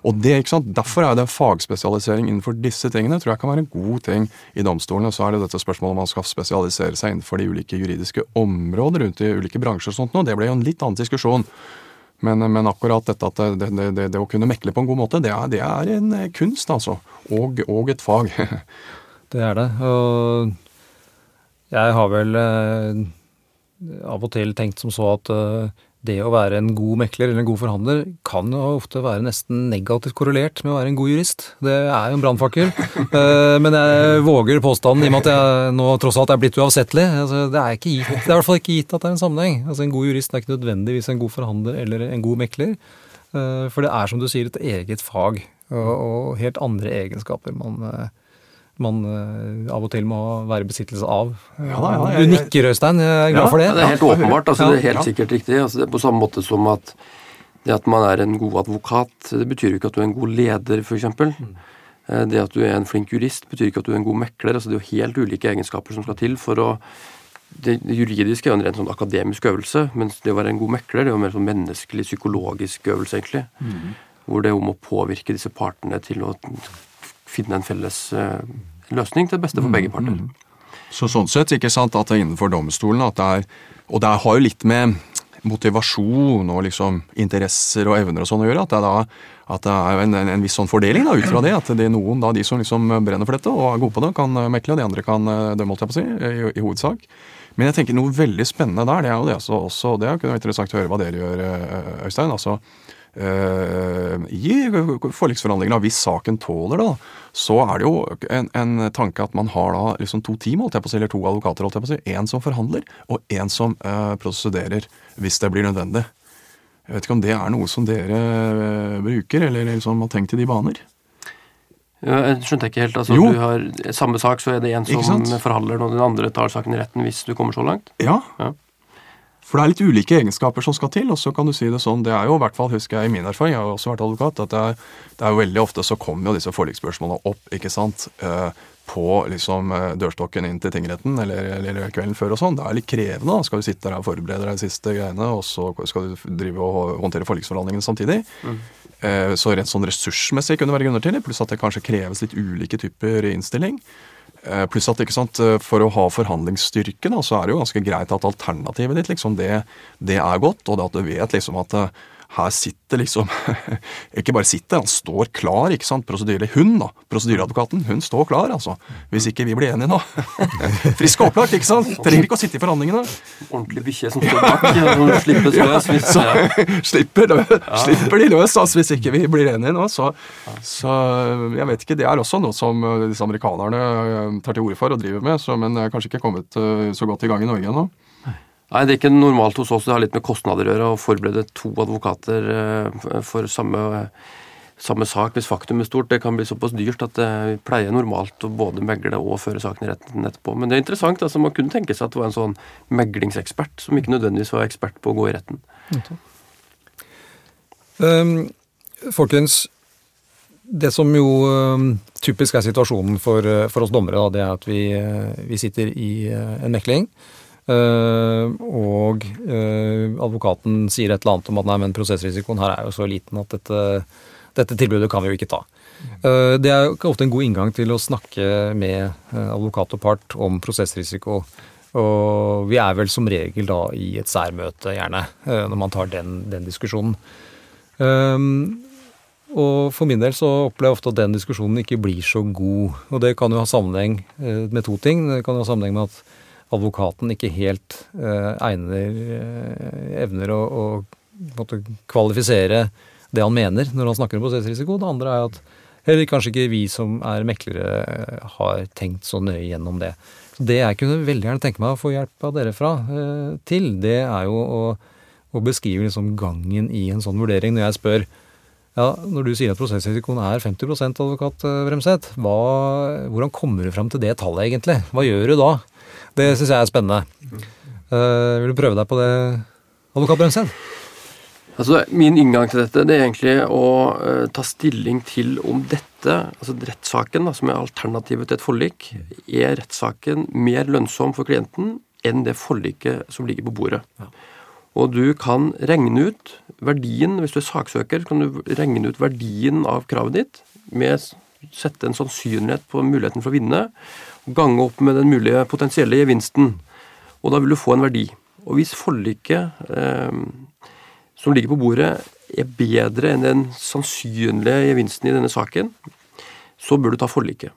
D: Og det, ikke sant? Derfor er det fagspesialisering innenfor disse tingene tror jeg kan være en god ting i domstolene. Så er det dette spørsmålet om man skal spesialisere seg innenfor de ulike juridiske områder rundt i ulike bransjer og sånt noe. Det ble jo en litt annen diskusjon. Men, men akkurat dette at det, det, det, det, å kunne mekle på en god måte, det er, er en eh, kunst, altså. Og, og et fag.
B: det er det. Og jeg har vel eh, av og til tenkt som så at eh, det å være en god mekler eller en god forhandler kan jo ofte være nesten negativt korrelert med å være en god jurist. Det er jo en brannfakkel. Eh, men jeg våger påstanden i og med at jeg nå tross alt er blitt uavsettelig. Altså, det, er gitt, det er i hvert fall ikke gitt at det er en sammenheng. Altså, en god jurist er ikke nødvendigvis en god forhandler eller en god mekler. Eh, for det er som du sier et eget fag og helt andre egenskaper man, eh, man eh, av og til må være i besittelse av.
D: Ja da, ja,
B: du nikker, Øystein. Jeg er glad
D: Ja,
B: for det.
A: Ja, det er helt åpenbart. altså Det er helt
D: Ja.
A: sikkert riktig. altså det er På samme måte som at det at man er en god advokat, det betyr jo ikke at du er en god leder, f.eks. Eh, Det at du er en flink jurist, betyr ikke at du er en god mekler. altså Det er jo helt ulike egenskaper som skal til for å det, juridiske er jo en rent sånn akademisk øvelse, mens det å være en god mekler det er jo mer sånn menneskelig, psykologisk øvelse, egentlig. Hvor det er om å påvirke disse partene til å finne en felles eh, løsning til det beste for begge parter.
D: Så sånn sett, ikke sant, at det er innenfor domstolen at det er Og det har jo litt med motivasjon og liksom interesser og evner og sånn å gjøre. At det da at det er en, en, en viss sånn fordeling da, ut fra det. At det er noen da, de som liksom brenner for dette og er gode på det, kan mekle, og de andre kan eh, dømme, holdt jeg på å si, i, i hovedsak. Men jeg tenker noe veldig spennende der, det er jo det også, også og det kunne vært interessant å høre hva dere gjør, eh, Øystein. altså I forliksforhandlingene, hvis saken tåler det, så er det jo en, en tanke at man har da liksom to team, holdt jeg på å si, eller to advokater, holdt jeg på å si. En som forhandler, og en som eh, prosederer hvis det blir nødvendig. Jeg vet ikke om det er noe som dere eh, bruker, eller liksom har tenkt i de baner?
A: Ja, Jeg skjønte ikke helt. altså
D: Jo.
A: du har Samme sak, så er det en som forhandler, og den andre tar saken i retten hvis du kommer så langt.
D: Ja.
A: Ja.
D: For det er litt ulike egenskaper som skal til, og så kan du si det sånn, det er jo i hvert fall, husker jeg i min erfaring, jeg har jo også vært advokat, at det er, det er jo veldig ofte så kommer jo disse forliksspørsmålene opp, ikke sant, eh, på liksom eh, dørstokken inn til tingretten, eller, eller kvelden før og sånn. Det er litt krevende, da. Skal du sitte der og forberede deg de siste greiene, og så skal du drive og håndtere forliksforhandlingene samtidig. Mm. Så rent sånn ressursmessig kunne det være grunner til det, pluss at det kanskje kreves litt ulike typer innstilling. Eh, Pluss at ikke sant, eh, for å ha forhandlingsstyrke, da, så er det jo ganske greit at alternativet ditt liksom, det, det er godt, og det at du vet liksom at eh, her sitter liksom Ikke bare sitter, han står klar, ikke sant. Prosedyre, hun, da. Prosedyreadvokaten, hun står klar, altså. Hvis ikke vi blir enige nå. Frisk og opplagt, ikke sant. Trenger ikke å sitte i forhandlingene.
A: Ordentlig bikkje som står bak, som slippes løs hvis ja.
D: slipper, lø- slipper de løs altså, hvis ikke vi blir enige nå. Så, så jeg vet ikke, det er også noe som eh, disse amerikanerne eh, tar til orde for og driver med, så, men kanskje ikke kommet eh, så godt i gang i Norge ennå.
A: Nei, det er ikke normalt hos oss. Det har litt med kostnader å gjøre å forberede to advokater eh, for samme, samme sak hvis faktum er stort. Det kan bli såpass dyrt at vi pleier normalt å både megle og føre saken i retten etterpå. Men det er interessant. altså Man kunne tenke seg at det var en sånn meglingsekspert som ikke nødvendigvis var ekspert på å gå i retten.
B: Um, folkens, det som jo um, typisk er situasjonen for, uh, for oss dommere, da, det er at vi, vi sitter i en mekling. Uh, og uh, advokaten sier et eller annet om at nei, men prosessrisikoen her er jo så liten at dette, dette tilbudet kan vi jo ikke ta. Uh, det er ofte en god inngang til å snakke med advokat og part om prosessrisiko. Og vi er vel som regel da i et særmøte, gjerne, når man tar den, den diskusjonen. Um, og for min del så opplever jeg ofte at den diskusjonen ikke blir så god. Og det kan jo ha sammenheng eh, med to ting. Det kan jo ha sammenheng med at advokaten ikke helt eh, egner eh, evner å, å kvalifisere det han mener når han snakker om prosessrisiko. Det andre er at heller kanskje ikke vi som er meklere eh, har tenkt så nøye gjennom det. Så det jeg kunne veldig gjerne tenke meg å få hjelp av dere fra til, det er jo å, å beskrive liksom gangen i en sånn vurdering når jeg spør ja, Når du sier at prosessrisikoen er 50 advokat Bremseth, hvordan kommer du fram til det tallet egentlig? Hva gjør du da? Det syns jeg er spennende. Uh, vil du prøve deg på det, advokat Brønnsen?
A: Altså, Min inngang til dette det er egentlig å uh, ta stilling til om dette, altså rettssaken, som er alternativet til et forlik, er rettssaken mer lønnsom for klienten enn det forliket som ligger på bordet. Og du kan regne ut verdien, hvis du er saksøker, kan du regne ut verdien av kravet ditt med sette en sannsynlighet på muligheten for å vinne, gange opp med den mulige potensielle gevinsten. Og da vil du få en verdi. Og hvis forliket eh, som ligger på bordet, er bedre enn den sannsynlige gevinsten i denne saken, så bør du ta forliket.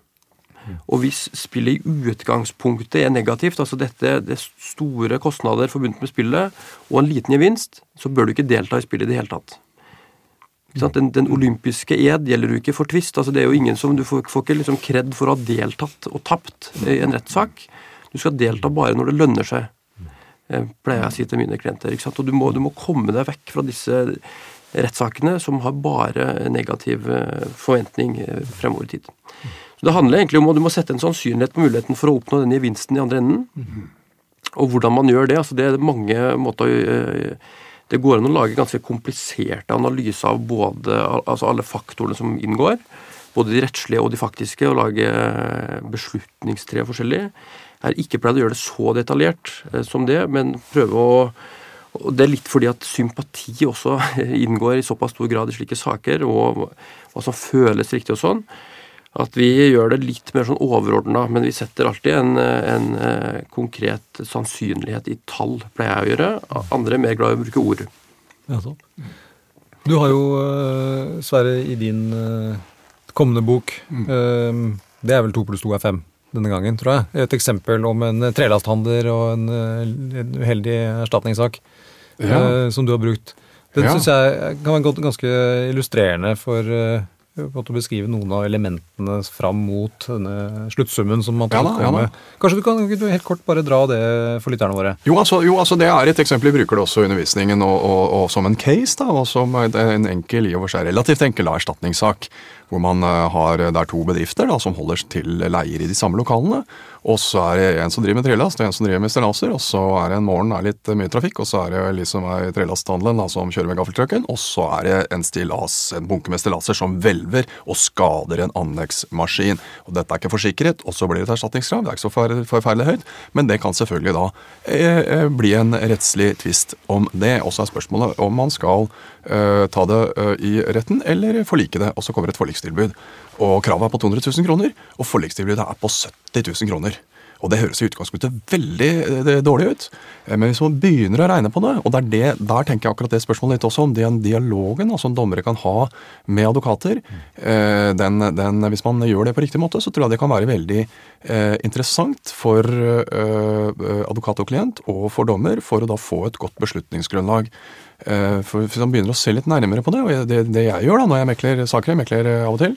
A: Og hvis spillet i utgangspunktet er negativt, altså dette det er store kostnader forbundet med spillet, og en liten gevinst, så bør du ikke delta i spillet i det hele tatt. Den, den olympiske ed gjelder jo ikke for tvist. altså det er jo ingen som, Du får, får ikke liksom kred for å ha deltatt og tapt i en rettssak. Du skal delta bare når det lønner seg, eh, pleier jeg å si til mine klienter. Og du må, du må komme deg vekk fra disse rettssakene som har bare negativ eh, forventning eh, fremover i tid. Så Det handler egentlig om at du må sette en sannsynlighet på muligheten for å oppnå den gevinsten i andre enden. Og hvordan man gjør det. altså Det er mange måter eh, Det går an å lage ganske kompliserte analyser av både altså alle faktorene som inngår. Både de rettslige og de faktiske, og lage beslutningstre forskjellig. Jeg har ikke pleid å gjøre det så detaljert eh, som det, men prøve å og Det er litt fordi at sympati også inngår i såpass stor grad i slike saker, og hva som føles riktig og sånn, at vi gjør det litt mer sånn overordna. Men vi setter alltid en, en, eh, konkret sannsynlighet i tall, pleier jeg å gjøre. Andre er mer glad i å bruke ord.
B: Ja, så. Du har jo, eh, Sverre, i din eh, kommende bok mm. Det er vel to pluss to er fem denne gangen, tror jeg. Et eksempel om en trelasthandler og en, en uheldig erstatningssak
D: Ja.
B: som du har brukt. Den
D: Ja.
B: synes jeg kan være ganske illustrerende for å beskrive noen av elementene fram mot denne sluttsummen som man
D: Ja da, ja
B: Kanskje du kan du helt kort bare dra det for lytterne våre?
D: Jo altså, jo, altså det er et eksempel. Vi bruker det også i undervisningen og, og, og som en case. da, og som en en enkel, i og for seg relativt enkel erstatningssak. Hvor man eh, har, Det er to bedrifter da, som holder til leier i de samme lokalene. Og så er det en som driver med trelast og en som driver med stillaser. Og så er det en morgen er litt mye trafikk, og så er det liksom i trelasthandelen som kjører med gaffeltrucken. Og så er det en, stillas, en bunke med stillaser som hvelver og skader en anleggsmaskin. Og Dette er ikke forsikret, og så blir det et erstatningskrav. Det er ikke så forferdelig høyt, men det kan selvfølgelig da eh, eh, bli en rettslig tvist om det. Og så er spørsmålet om man skal eh, ta det eh, i retten eller forlike det. Og så kommer et forlikstilbud. Og kravet er på 200 000 kroner, og forlikstilbudet er på 70 000 kroner. Og det høres i utgangspunktet veldig eh, dårlig ut, eh, men hvis man begynner å regne på det, og det er det, der tenker jeg akkurat det spørsmålet litt også om, den dialogen som dommere kan ha med advokater, eh, den, den, hvis man gjør det på riktig måte, så tror jeg det kan være veldig eh, interessant for eh, advokat og klient og for dommer, for å da få et godt beslutningsgrunnlag. Eh, For Hvis man begynner å se litt nærmere på det, og det, det jeg gjør da når jeg mekler saker, jeg mekler eh, av og til,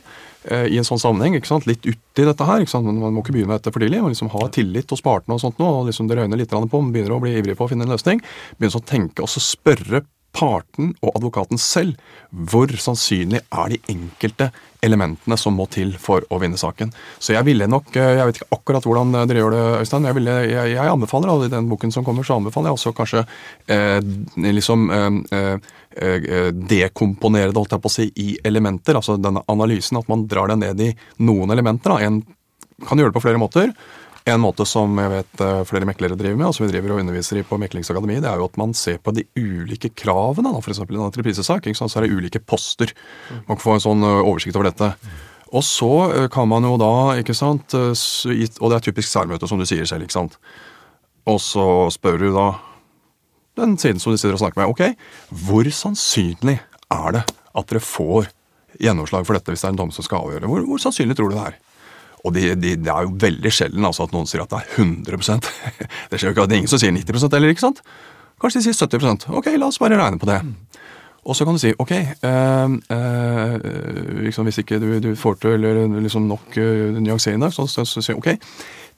D: eh, i en sånn sammenheng, ikke sant? litt uti dette her. Ikke sant? Man må ikke begynne med dette for tidlig. Man liksom ha tillit hos partene og sånt nå, og liksom det røyner litt på, man begynner å bli ivrig på å finne en løsning. Begynner å tenke og så spørre parten og advokaten selv hvor sannsynlig er de enkelte elementene som må til for å vinne saken. Så jeg ville nok, eh, jeg vet ikke akkurat hvordan eh, dere gjør det, Øystein, jeg, ville, jeg, jeg anbefaler, og i den boken som kommer, så anbefaler jeg også kanskje eh, liksom eh, eh, eh, dekomponere det, holdt jeg på å si, i elementer. Altså denne analysen, at man drar det ned i noen elementer. Da. En kan gjøre det på flere måter. En måte som jeg vet eh, flere meklere driver med, og som vi driver og underviser i på Meklingsakademiet, det er jo at man ser på de ulike kravene. F.eks. i en entreprisesak, så er det ulike poster. Man kan få en sånn eh, oversikt over dette. Og så eh, kan man jo da, ikke sant, og det er typisk særmøte, som du sier selv, ikke sant. Og så spør du da den siden som du sitter og snakker med, ok, hvor sannsynlig er det at dere får gjennomslag for dette hvis det er en dom som skal avgjøre? Hvor, hvor sannsynlig tror du det er? Og de, de, det er jo veldig sjelden altså, at noen sier at det er 100 Det skjer jo ikke at det er ingen som sier 90 heller, ikke sant? Kanskje de sier 70% Ok, la oss bare regne på det. Og så kan du si ok, øh, øh, liksom hvis ikke du, du får til eller liksom nok øh, nyansering der, så, sier ok,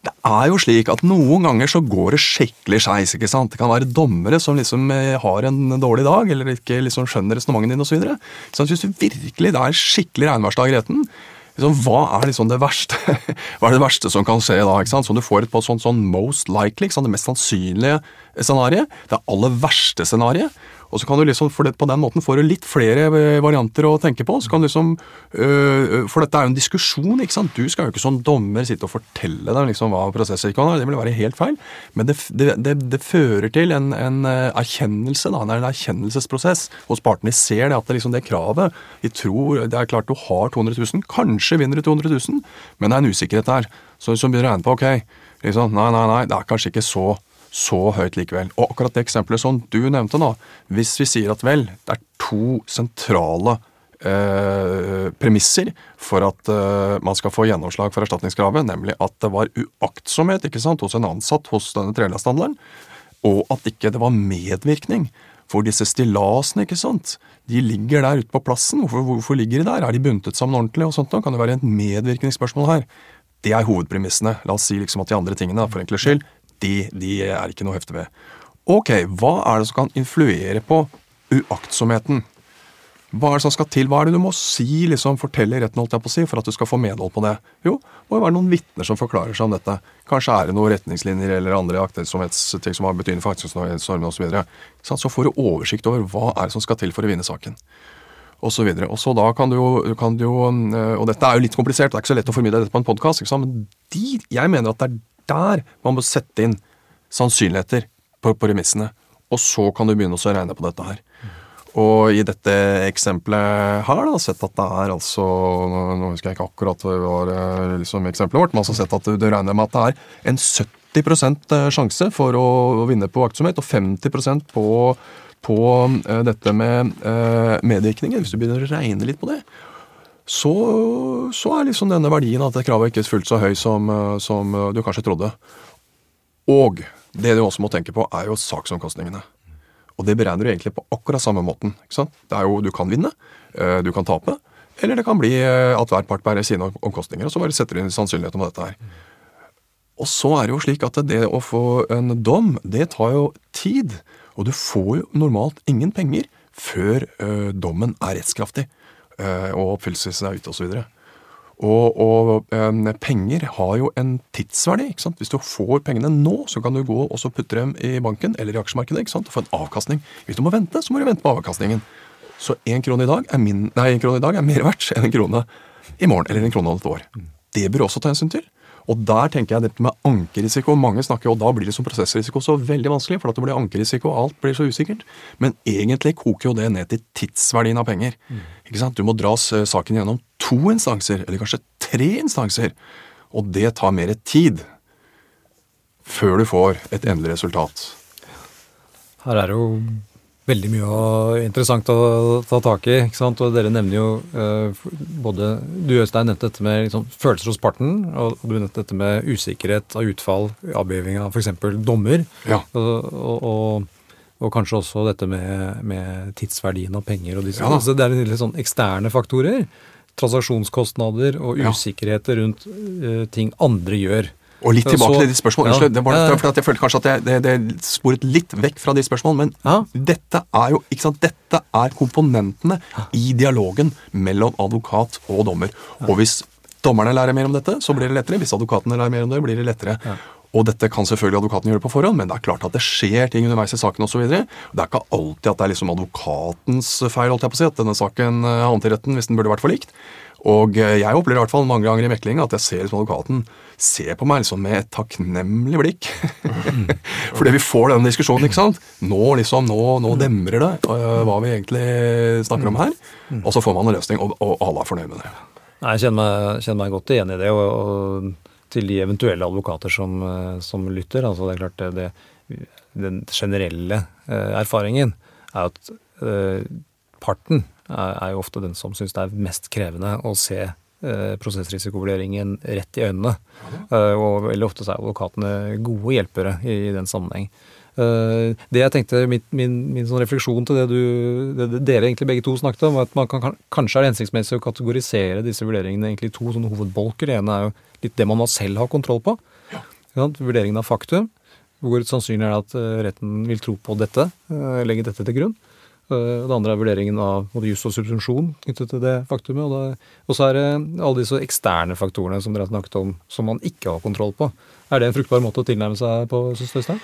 D: det er jo slik at noen ganger så går det skikkelig skeis. ikke sant? Det kan være dommere som liksom eh, har en dårlig dag, eller ikke liksom skjønner resonnementet ditt osv. Hvis du virkelig det er skikkelig regnværsdag i retten, liksom, hva er liksom det verste Hva er det verste som kan skje da? ikke sant? Så du får et på sånn, sånn most likely, det mest sannsynlige scenariet. Det aller verste scenariet. Og så kan du liksom, for det, På den måten får du litt flere eh, varianter å tenke på. så kan du liksom, øh, For dette er jo en diskusjon. ikke sant? Du skal jo ikke som dommer sitte og fortelle dem liksom hva kan være. Det vil være helt feil. Men det, det, det, fører til en, en erkjennelse, da, en erkjennelsesprosess hos partene. Ser det at det, liksom, det kravet De tror det er klart du har 200 000. Kanskje vinner du 200 000, men det er en usikkerhet der. Så hvis du begynner å regne på ok, liksom, nei, nei, nei, det er kanskje ikke så så høyt likevel. Og akkurat det eksempelet som du nevnte nå, hvis vi sier at vel, det er to sentrale eh, premisser for at eh, man skal få gjennomslag for erstatningskravet, nemlig at det var uaktsomhet ikke sant, hos en ansatt hos denne trelasthandleren, og at ikke det var medvirkning. For disse stillasene, ikke sant, de ligger der ute på plassen. Hvorfor, hvorfor ligger de der? Er de buntet sammen ordentlig? og sånt? Da kan det være et medvirkningsspørsmål her. Det er hovedpremissene. La oss si liksom at de andre tingene, for enkelhets skyld, de, de er ikke noe å hefte ved. Ok, hva er det som kan influere på uaktsomheten? Hva er det som skal til? Hva er det du må si, liksom fortelle i retten holdt jeg på å si, for at du skal få medhold på det? Jo, må jo være noen vitner som forklarer seg om dette. Kanskje er det noen retningslinjer eller andre aktsomhetsting som har betydning for aktsomhetsnormen osv. Så, videre. så får du oversikt over hva er det som skal til for å vinne saken. Og så, videre. og så da kan du, jo, kan du jo øh, Og dette er jo litt komplisert, det er ikke så lett å formidle dette på en podkast, men de, jeg mener at det er der man må sette inn sannsynligheter på, på remissene. Og så kan du begynne å regne på dette her. Og i dette eksempelet her, da, sett at det er altså Nå husker jeg ikke akkurat hva var eh, liksom eksempelet vårt, men altså sett at du, regner med at det er en 70 eh, sjanse for å, vinne på aktsomhet, og 50% på, på uh, dette med medvirkninger. Hvis du begynner å regne litt på det, så, så er liksom denne verdien at kravet ikke er fullt så høy som, som du kanskje trodde. Og det du også må tenke på, er jo saksomkostningene. Og det beregner du egentlig på akkurat samme måten. ikke sant? Det er jo, Du kan vinne, eh, du kan tape, eller det kan bli eh, at hver part bærer sine omkostninger. Og så bare setter du inn sannsynlighet om dette her. Og så er det jo slik at det å få en dom, det tar jo tid. Og du får jo normalt ingen penger før ø, eh, dommen er rettskraftig og oppfyllelsen er ute osv. Og, og um, penger har jo en tidsverdi. ikke sant? Hvis du får pengene nå, så kan du gå og så putte dem i banken eller i aksjemarkedet ikke sant? og få en avkastning. Hvis du må vente, så må du vente på avkastningen. Så én krone krone i dag er mer verdt enn en krone i morgen eller en krone om et år. Det bør også ta hensyn til. Og der tenker jeg dette med ankerisiko. Mange snakker, og da blir det som prosessrisiko så veldig vanskelig, for at det blir ankerisiko, og alt blir så usikkert. Men egentlig koker jo det ned til tidsverdien av penger. Mm. Ikke sant? Du må dras eh, saken gjennom to instanser, eller kanskje tre instanser. Og det tar mer tid før du får et endelig resultat.
B: Her er det jo veldig mye interessant å ta tak i. ikke sant? Og dere nevner jo uh, både Du Øystein nevnte dette med liksom, følelser hos parten, og du nevnte dette med usikkerhet av utfall, avgiving av f.eks. dommer.
D: Ja.
B: Og, og, og, og, kanskje også dette med, med tidsverdien av penger. og disse,
D: ja.
B: altså, Det er litt sånn eksterne faktorer. Transaksjonskostnader og usikkerheter rundt uh, ting andre gjør.
D: Og litt tilbake så, til de spørsmålene. Ja, det var ja, for at Jeg følte kanskje at det, det, det, sporet litt vekk fra de spørsmålene. Men ja. dette er jo ikke sant, dette er komponentene i dialogen mellom advokat og dommer. Og hvis dommerne lærer mer om dette, så blir det lettere. Hvis advokatene lærer mer om det, blir det lettere. Og dette kan selvfølgelig advokaten gjøre på forhånd, men det er klart at det skjer ting underveis i saken osv. Det er ikke alltid at det er liksom advokatens feil holdt jeg på å si, at denne saken eh, havnet i retten hvis den burde vært forlikt. Og eh, jeg opplever i hvert fall mange ganger i mekling at jeg ser liksom advokaten se på meg liksom med et takknemlig blikk. Fordi vi får denne diskusjonen, ikke sant. Nå liksom, nå, nå demrer det uh, hva vi egentlig snakker om her. Og så får man en løsning, og, og alle er fornøyd med det.
B: Nei, Jeg kjenner meg, kjenner meg godt igjen i det. og, og til de eventuelle advokater som, eh, som lytter. altså det er klart det, det, Den generelle eh, erfaringen er at eh, parten er jo ofte den som syns det er mest krevende å se prosessrisikovurderingen rett i øynene. Og veldig ofte så er advokatene gode hjelpere i, i den sammenheng. Uh, det jeg tenkte, Min, min, min sånn refleksjon til det, du, det dere egentlig begge to snakket om, var at man kan, kanskje er det hensiktsmessig å kategorisere disse vurderingene egentlig i to sånne hovedbolker. Det ene er jo litt det man selv har kontroll på. Ja. Vurderingen av faktum. Hvor sannsynlig er det at retten vil tro på dette, legge dette til grunn. Eh, det andre er vurderingen av både juss og subsumpsjon knyttet til det faktumet. Og så er det alle disse eksterne faktorene som dere har snakket om, som man ikke har kontroll på. Er det en fruktbar måte å tilnærme seg på, syns Øystein?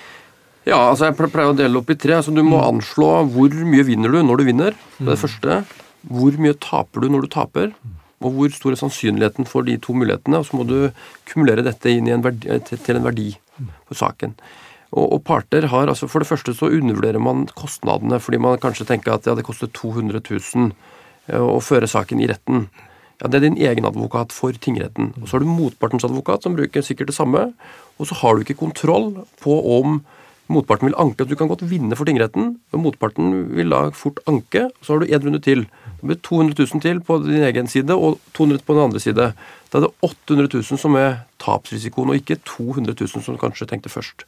A: Ja, altså jeg pleier å dele opp i tre. Altså du må mm. anslå hvor mye vinner du når du vinner. Det er det mm. første. Hvor mye taper du når du taper? Og hvor stor er sannsynligheten for de to mulighetene? Og så må du kumulere dette inn en verdi, til en verdi for saken. Og, og, parter har altså For det første så undervurderer man kostnadene, fordi man kanskje tenker at ja, det koster 200 000 eh, å føre saken i retten. Ja, Det er din egen advokat for tingretten. Og Så har du motpartens advokat, som bruker sikkert det samme. Og så har du ikke kontroll på om motparten vil anke. Du kan godt vinne for tingretten, men motparten vil da fort anke. Så har du én runde til. Det blir 200 000 til på din egen side og 200 på den andre side. Da er det 800 000 som er tapsrisikoen, og ikke 200 000 som du kanskje tenkte først.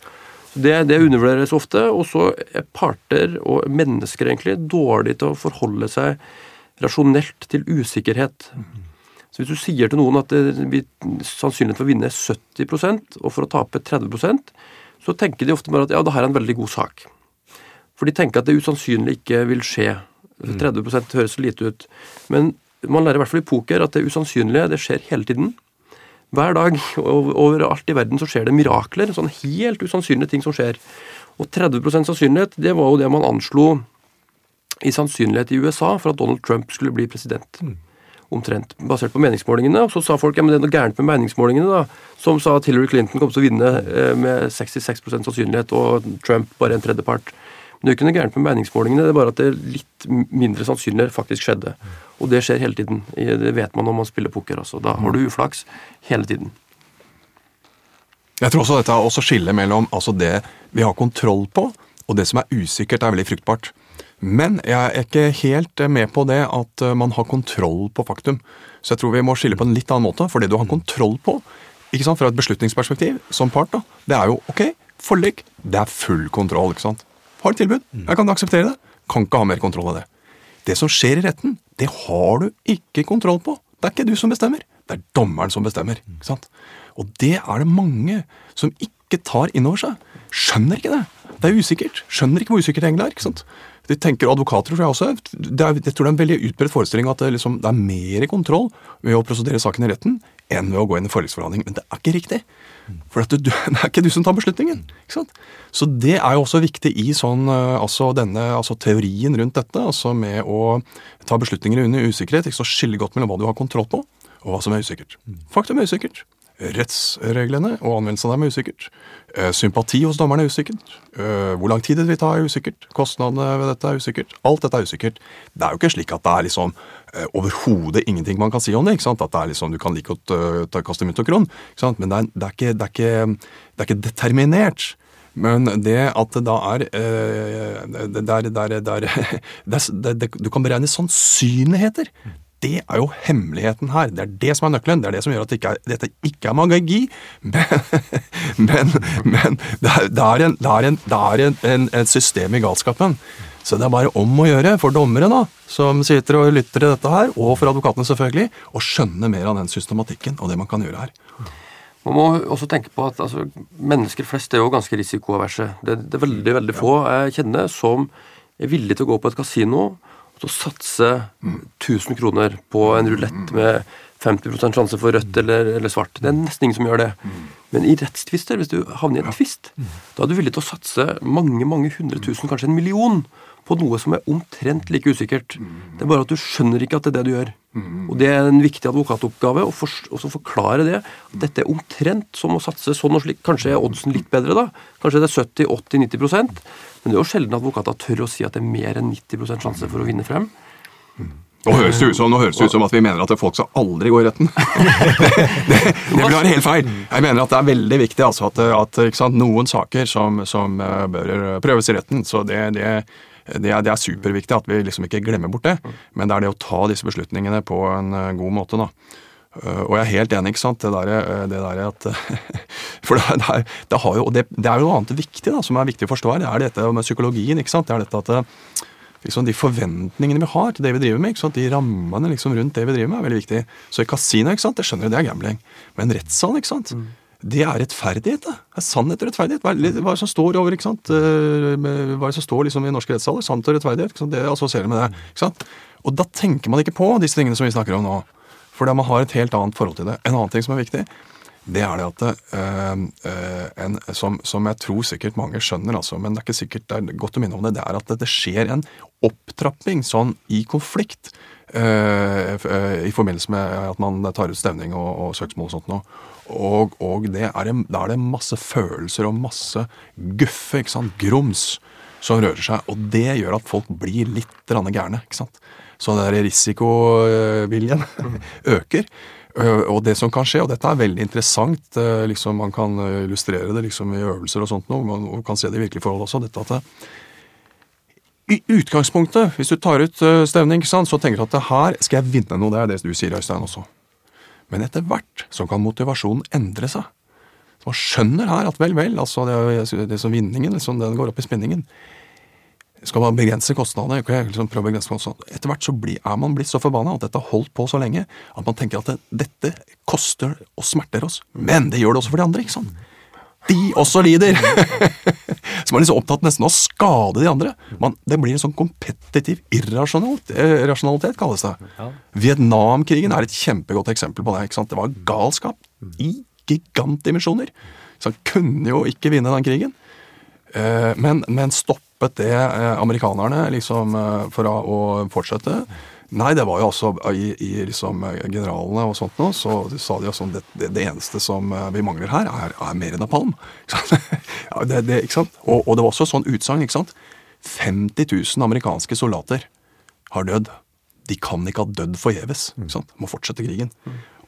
A: Det, det undervurderes ofte. Og så er parter og mennesker egentlig dårlige til å forholde seg rasjonelt til usikkerhet. Så Hvis du sier til noen at det vi, sannsynligheten for å vinne 70% og for å tape 30 så tenker de ofte bare at ja, det her er en veldig god sak. For de tenker at det usannsynlig ikke vil skje 30% høres så lite ut. Men man lærer i hvert fall i poker at det usannsynlige det skjer hele tiden. Hver dag overalt i verden så skjer det mirakler. Sånn helt usannsynlige ting som skjer. Og 30% sannsynlighet, det var jo det man anslo i sannsynlighet i USA for at Donald Trump skulle bli president. Omtrent. Basert på meningsmålingene. Og så sa folk ja, men det er noe gærent med meningsmålingene, da. Som sa at Hillary Clinton kom til å vinne eh, med 66% sannsynlighet, og Trump bare en tredjepart. Men det er ikke noe gærent med meningsmålingene, det er bare at det er litt mindre sannsynlig faktisk skjedde. Og det skjer hele tiden. Det vet man når man spiller poker. altså. Da har du uflaks hele tiden.
D: Jeg tror også dette er også skillet mellom altså det vi har kontroll på, og det som er usikkert, er veldig fruktbart. Men jeg er ikke helt med på det at eh, man har kontroll på faktum. Så jeg tror vi må skille på en litt annen måte. For det du har kontroll på, ikke sant, fra et beslutningsperspektiv som part, da, det er jo ok, forlik. Det er full kontroll. ikke sant? Har et tilbud. Jeg kan akseptere det. Kan ikke ha mer kontroll av det. Det som skjer i retten, det har du ikke kontroll på. Det er ikke du som bestemmer. Det er dommeren som bestemmer. ikke sant? Og det er det mange som ikke tar inn over seg. Skjønner ikke det. Det er usikkert. Skjønner ikke hvor usikkert det egentlig er. ikke sant? De tenker Advokater tror jeg også det er, Jeg tror det er en veldig utbredt forestilling at det, liksom, det er mer kontroll ved å prosedere saken i retten enn ved å gå inn i forliksforhandling. Men det er ikke riktig. For du, det er ikke du som tar beslutningen. ikke sant? Så det er jo også viktig i sånn, eh, altså denne, altså teorien rundt dette, altså med å ta beslutninger under usikkerhet. ikke så Skille godt mellom hva du har kontroll på, og hva som er usikkert. Faktum er usikkert. Rettsreglene og anvendelsen av dem er usikkert. Eh, Sympati hos dommerne er usikkert. Eh, Hvor lang tid det vil ta er usikkert. Kostnadene ved dette er usikkert. Alt dette er usikkert. Det er jo ikke slik at det er liksom eh, overhodet ingenting man kan si om det. ikke sant? At det er liksom, Du kan like godt kaste mynt og kron. ikke sant? Men det er, det, er ikke, det, er ikke, det er ikke determinert. Men det at det da er det, er- det, er- det, er- Du kan beregne sannsynligheter. Det er jo hemmeligheten her. Det er det som er nøkkelen. Det er det som gjør at det ikke er, dette ikke er magi. Men, men, men det er, det er, en, det er, en, det er en, en, et system i galskapen. Så det er bare om å gjøre for dommere da, som sitter og lytter til dette her, og for advokatene selvfølgelig, å skjønne mer av den systematikken og det man kan gjøre her.
A: Man må også tenke på at altså, mennesker flest er jo ganske risikoaverse. Det, det er veldig veldig få jeg kjenner som er villige til å gå på et kasino til å satse 1000 kroner på en rulett med 50 sjanse for rødt eller, eller svart. Det er nesten ingen som gjør det. Men i rettstvister, hvis du havner i en tvist, da er du villig til å satse mange mange hundre tusen, kanskje en million, på noe som er omtrent like usikkert. Det er bare at du skjønner ikke at det er det du gjør. Og det er en viktig advokatoppgave å for, også forklare det. At dette er omtrent som å satse sånn og slik. Kanskje er oddsen litt bedre, da. Kanskje det er 70-80-90% Men det er jo sjelden advokater tør å si at det er mer enn 90 sjanse for å vinne frem.
D: Nå høres det ut som, det ut som at vi mener at folk skal aldri gå i retten. det, det, det vil være helt feil. Jeg mener at det er veldig viktig altså, at, at sant, noen saker som, som eh, bør prøves i retten, så det, det, det, er, det er superviktig at vi liksom ikke glemmer bort det. Men det er det å ta disse beslutningene på en eh, god måte. da. Uh, og jeg er helt enig, ikke sant, det der, uh, det der at For det, er, det, jo, det, er jo noe annet viktig da, som er viktig å forstå her. Det er dette med psykologien. ikke sant, det er dette at liksom, De forventningene vi har til det vi driver med, ikke sant, de rammene liksom, rundt det vi driver med, er veldig viktig. Så i kasino, ikke sant, det skjønner du, det er gambling. Men rettssal, ikke sant, det er rettferdighet. det. Det er sannhet og rettferdighet. Hva er det som står over, ikke sant? Eh, Hva er det som står liksom, i norske rettssaler? Sannhet og rettferdighet. Ikke sant? Det assosierer med det. ikke sant? Og da tenker man ikke på disse tingene som vi snakker om nå. Fordi man har et helt annet forhold til det. En annen ting som er viktig, det er det at øh, øh, en, som, som jeg tror sikkert mange skjønner, altså, men det er ikke sikkert det er godt å minne om det, det er at det, skjer en opptrapping sånn i konflikt øh, i forbindelse med at man tar ut stevning og, og søksmål og sånt noe. Og, og det er, en- da er det masse følelser og masse guffe, ikke sant, grums, som rører seg. Og det gjør at folk blir litt gærne. ikke sant? Så den risikoviljen øker. Og det som kan skje, og dette er veldig interessant, øh, liksom man kan illustrere det liksom i øvelser og sånt noe, man kan se det i virkelige forhold også, dette at det, i utgangspunktet, hvis du tar ut øh, stevning, ikke sant, så tenker du at her skal jeg vinne noe. Det er det du sier, Øystein, også. Men etter hvert så kan motivasjonen endre seg. Så man skjønner her at vel, vel, altså det, er- det som vinningen, liksom, den går opp i spinningen. Skal man begrense kostnadene? liksom prøve å begrense kostnadene. Etter hvert så blir, er man blitt så forbanna at dette har holdt på så lenge, at man tenker at det, dette koster og smerter oss. Men det gjør det også for de andre, ikke sant? De også lider! så man er liksom opptatt nesten av å skade de andre. Man, det blir en sånn kompetitiv irrasjonalitet, eh, kalles det. Vietnamkrigen er et kjempegodt eksempel på det. ikke sant? Det var galskap i gigantdimensjoner. Så han kunne jo ikke vinne den krigen. Eh, Men, men stoppet det eh, amerikanerne liksom for å fortsette? Nei, det var jo altså i, i liksom eh, generalene og sånt nå, så sa de sånn det, det, det eneste som eh, vi mangler her, er, er mer napalm. Ikke sant? ja, det, det, ikke sant? Og, og det var også sånn utsagn, ikke sant. 50 000 amerikanske soldater har dødd. De kan ikke ha dødd forgjeves. ikke sant? Må fortsette krigen.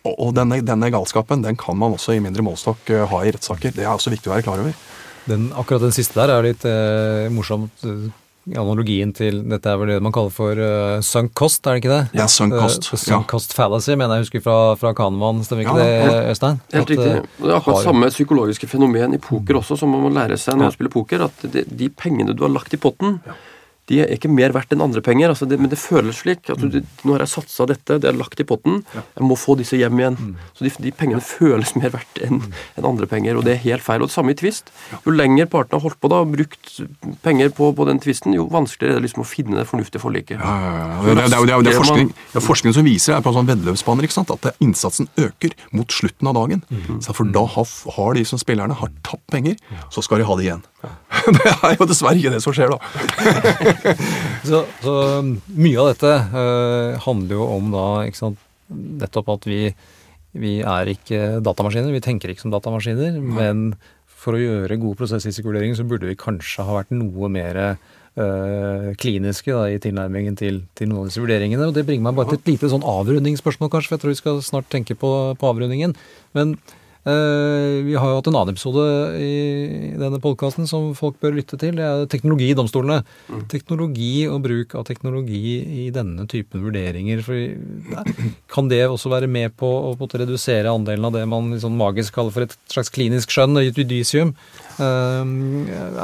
D: Og, og denne, denne galskapen den kan man også i mindre målestokk eh, ha i rettssaker. Det er også viktig å være klar over.
B: Den, akkurat den siste der er litt eh, morsomt. Eh, Analogien til dette er vel det man kaller for uh, sunk cost, er det ikke det?
D: Er sunk cost,
B: Uh, sunk
D: ja.
B: cost fallacy, mener jeg husker fra, fra Kahneman, stemmer ikke
D: Ja,
B: det, Øystein?
A: Helt
B: At,
A: riktig.
B: eh,
A: Det er akkurat
B: har-
A: samme psykologiske fenomen i poker også, som man må lære seg når man spiller poker. At de, de pengene du har lagt i potten, de er ikke mer verdt enn andre penger. Altså det, men det føles slik. at du, Nå har jeg satsa dette, det er lagt i potten, jeg må få disse hjem igjen. Så de, de pengene føles mer verdt enn en andre penger, og det er helt feil. Og det samme i tvist. Jo lenger partene har holdt på da, og brukt penger på, på den tvisten, jo vanskeligere er det liksom å finne det fornuftige forliket.
D: Ja, ja, ja. Det, er det, er det, er forskning, det forskning som viser det er på sånn veddeløpsbaner, at innsatsen øker mot slutten av dagen. Så for da har, har de som spillerne har tapt penger, så skal de ha det igjen. Det er jo dessverre ikke det som skjer, da.
B: Så, så um, mye av dette uh, handler jo om da, sant, nettopp at vi, vi er ikke datamaskiner, vi tenker ikke som datamaskiner, men for å gjøre gode prosessrisikovurderinger så burde vi kanskje ha vært noe mer øh, kliniske da, i tilnærmingen til, til noen av disse vurderingene. Og det bringer meg bare til et lite sånn avrundingsspørsmål, kanskje, for jeg tror vi skal snart tenke på, på avrundingen. Men vi har jo hatt en annen episode i denne podkasten som folk bør lytte til. Det er teknologi i domstolene. Teknologi og bruk av teknologi i denne typen vurderinger. For, kan det også være med på å på redusere andelen av det man liksom magisk kaller for et slags klinisk skjønn, judicium? Eh,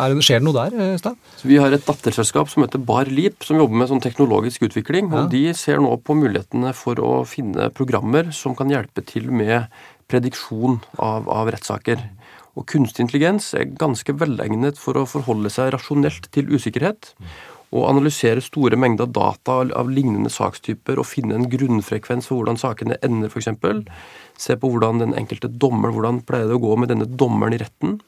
B: er skjer det noe der, Øystein?
A: Vi har et datterselskap som heter Bar Leap, som jobber med sånn teknologisk utvikling. og De ser nå på mulighetene for å finne programmer som kan hjelpe til med prediksjon av, av rettssaker. Og kunstig intelligens er ganske velegnet for å forholde seg rasjonelt til usikkerhet. Og analysere store mengder data av- lignende sakstyper og finne en grunnfrekvens for hvordan sakene ender, f.eks. Se på hvordan den enkelte dommer, hvordan pleier det å gå med denne dommeren i retten.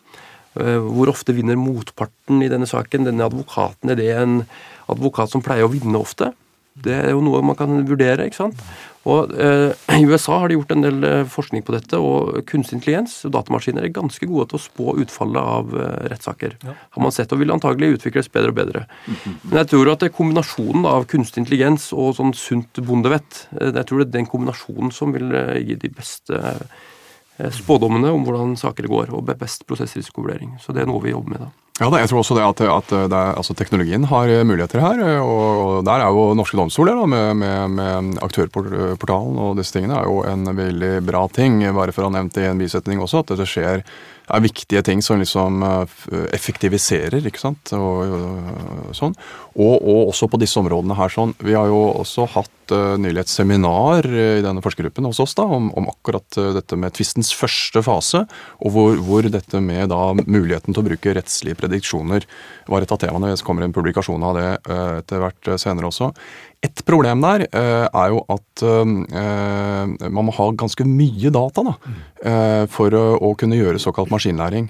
A: Eh, Hvor ofte vinner motparten i denne saken? Denne advokaten, er det en advokat som pleier å vinne ofte? Det er jo noe man kan vurdere, ikke sant. Og eh, I USA har de gjort en del eh, forskning på dette, og kunstig intelligens og datamaskiner er ganske gode til å spå utfallet av eh, rettssaker. Har man sett, og vil antagelig utvikles bedre og bedre. Men jeg tror at det er kombinasjonen av kunstig intelligens og sånn sunt bondevett, eh, jeg tror det er den kombinasjonen som vil eh, gi de beste spådommene om hvordan saker går, og best prosessrisikovurdering. Så det er noe vi jobber med da.
D: Ja, da, jeg tror også det at, at det altså, teknologien har eh, muligheter her. eh, Og, der er jo norske domstoler da, med, med, med aktørportalen og disse tingene er jo en veldig bra ting. Bare for å ha nevnt det i en bisetning også, at det skjer er viktige ting som liksom eh, effektiviserer, ikke sant. Og, og, sånn. Og, og også på disse områdene her sånn. Vi har jo også hatt uh, nylig et seminar eh, i denne forskergruppen hos oss da, om, om akkurat eh, dette med tvistens første fase, og hvor, hvor dette med da muligheten til å bruke rettslige prediksjoner var et av temaene. Det kommer en publikasjon av det uh, etter hvert eh, senere også. Et problem der uh, er jo at uh, man må ha ganske mye data da, uh, for å, å kunne gjøre såkalt maskinlæring.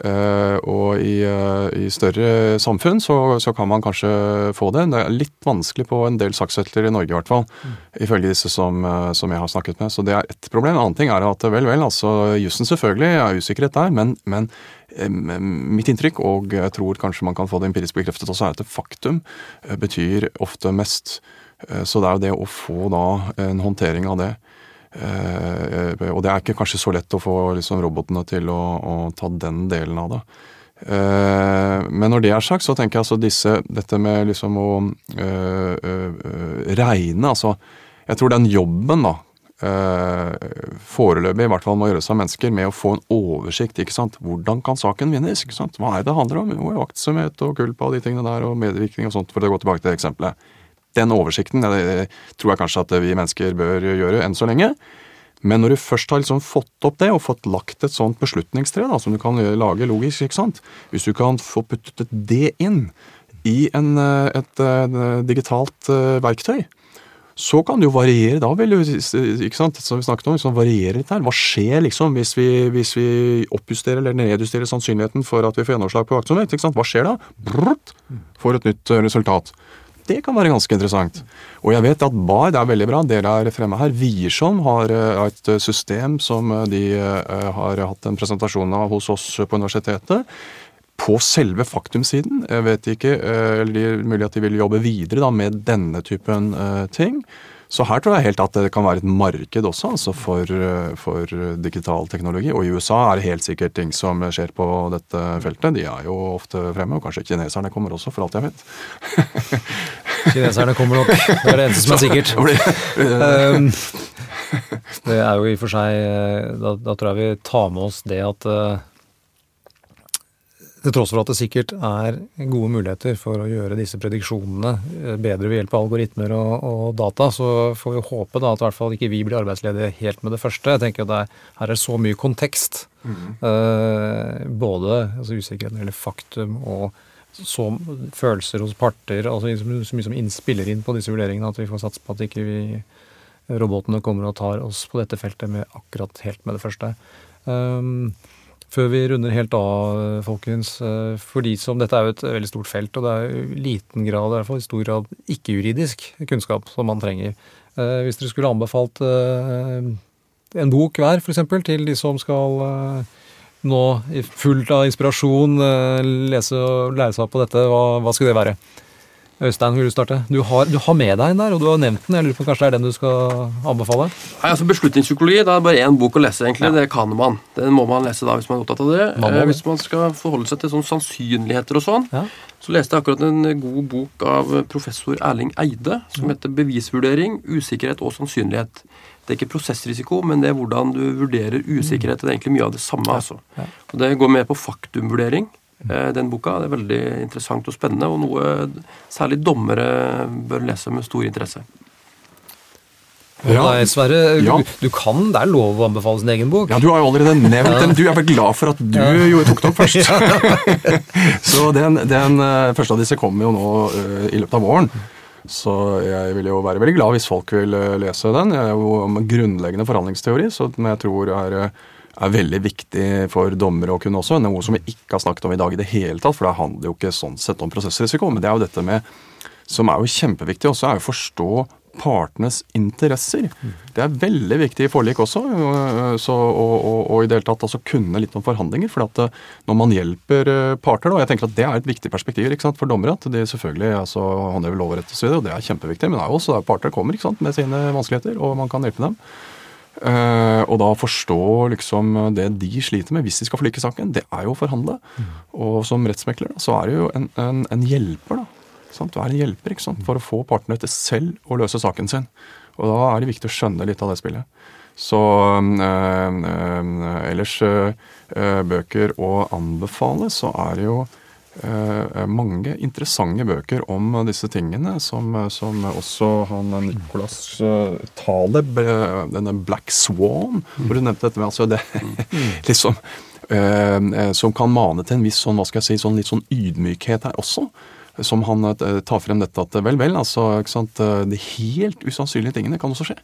D: Eh, og i, eh, i større samfunn så, så kan man kanskje få det. Det er litt vanskelig på en del saksfelter i Norge i hvert fall, ifølge disse som, eh, som jeg har snakket med. Så det er ett problem. En annen ting er at vel, vel, altså jussen selvfølgelig er usikkerhet der, men, men mitt inntrykk, og jeg tror kanskje man kan få det empirisk bekreftet også, er at faktum betyr ofte mest. Så det er jo det å få da en håndtering av det. Eh, og det er ikke kanskje så lett å få liksom, robotene til å, å ta den delen av det. Eh, men når det er sagt, så tenker jeg altså disse, dette med liksom å regne Altså, jeg tror den jobben, da, eh, foreløpig i hvert fall må gjøres av mennesker, med å få en oversikt. ikke sant? Hvordan kan saken vinnes? ikke sant? Hva er det det handler om? Jo, aktsomhet og kulpa og de tingene der, og medvirkning og sånt, for å gå tilbake til det eksempelet. Den oversikten det, tror jeg kanskje at vi mennesker bør gjøre enn så lenge. Men når du først har liksom fått opp det, og fått lagt et sånt beslutningstre da, som du kan lage logisk, ikke sant? hvis du kan få puttet det inn i en, et, et, eh, digitalt eh, verktøy, så kan det jo variere da, vil jo, ikke sant, som vi snakket om, liksom variere litt her. Hva skjer liksom hvis vi, hvis vi oppjusterer eller nedjusterer sannsynligheten for at vi får gjennomslag på vaktsomhet? Hva skjer da? Brrrt, får et nytt eh, resultat. Det kan være ganske interessant. Og jeg vet at BAR, det er veldig bra, dere er fremme her. Wiersholm har eh, et system som eh, de eh, har hatt en presentasjon av hos oss på universitetet. På selve faktumsiden. Jeg vet ikke, eh, eller er mulig at de vil jobbe videre da, med denne typen eh, ting. Så her tror jeg helt at det kan være et marked også altså for, eh, for digital teknologi. Og i USA er det helt sikkert ting som skjer på dette feltet. De er jo ofte fremme, og kanskje kineserne kommer også, for alt jeg vet.
B: Kineserne kommer nok. Det er det eneste som er sikkert. Um, det er jo i og for seg eh, Da, da tror jeg vi tar med oss det at eh, til tross for at det sikkert er gode muligheter for å gjøre disse prediksjonene eh, bedre ved hjelp av algoritmer og, og data, så får vi håpe da at i hvert fall ikke vi blir arbeidsledige helt med det første. Jeg tenker at er, Her er så mye kontekst. Eh, både altså usikkerheten eller faktum og så følelser hos parter, altså så mye som innspiller inn på disse vurderingene, at vi får satse på at ikke vi robotene kommer og tar oss på dette feltet med akkurat helt med det første. Um, før vi runder helt av, folkens, eh, for de som Dette er jo et veldig stort felt, og det er i liten grad, i hvert fall i stor grad, ikke-juridisk kunnskap som man trenger. Eh, Hvis dere skulle anbefalt eh, en bok hver, f.eks., til de som skal nå fullt av inspirasjon lese og lære seg på dette, hva, hva skulle det være? Øystein, vil du starte? Du har, du har med deg en der, og du har nevnt den. Jeg lurer på Kanskje det er den du skal anbefale?
A: Nei, altså Beslutningspsykologi det er bare én bok å lese, egentlig. Det kan man. Den må man lese da hvis man er opptatt av det.
B: Man må
A: Eh, hvis man skal forholde seg til sånn sannsynligheter og sånn,
B: Ja.
A: så leste jeg akkurat en god bok av professor Erling Eide som heter 'Bevisvurdering, usikkerhet og sannsynlighet'. Det er ikke prosessrisiko, men det er hvordan du vurderer usikkerhet. Det er egentlig mye av det samme. altså.
B: Ja.
A: Og Det går mer på faktumvurdering. Eh, Den boka det er veldig interessant og spennende, og noe særlig dommere bør lese med stor interesse.
D: Ja.
B: Nei, Sverre,
D: Ja.
B: du, du kan, det er lov å anbefale sin egen bok.
D: Ja, Du har jo allerede nevnt den. Du er vel glad for at du jo tok den opp først. så den, den eh, første av disse kommer jo nå uh, i løpet av våren. Så jeg vil jo være veldig glad hvis folk vil lese den. Jeg er jo om grunnleggende forhandlingsteori, så som jeg tror er, eh, er veldig viktig for dommere å kunne også. Noe som vi ikke har snakket om i dag i det hele tatt, for det handler jo ikke sånn sett om prosessrisiko. Men det er jo dette med, som er jo kjempeviktig også, er å forstå partenes interesser. Det er veldig viktig i forlik også, øh, så, og, og, og i det hele tatt altså kunne litt om forhandlinger. For at øh, når man hjelper øh, parter, og jeg tenker at det er et viktig perspektiv ikke sant, for dommere, at de selvfølgelig altså, håndhever lov og rett osv., og det er kjempeviktig. Men det er jo også der parter kommer ikke sant, med sine vanskeligheter, og man kan hjelpe dem. Eh, og da forstå liksom det de sliter med hvis de skal forlike saken, det er jo å forhandle. Og som rettsmekler så er det jo en, en, en hjelper, da. Sant? Du er en hjelper ikke sant? for å få partene til selv å løse saken sin. Og da er det viktig å skjønne litt av det spillet. Så øh, øh, ellers bøker å anbefale, så er det jo mange interessante bøker om disse tingene, som, som også han Nicolas øh, Taleb, øh, denne Black Swan, hvor du nevnte dette med altså det liksom Som kan mane til en viss sånn, hva skal jeg si, sånn litt sånn ydmykhet her også som han eh, tar frem dette at vel, vel, altså, ikke sant, eh, de helt usannsynlige tingene kan også skje.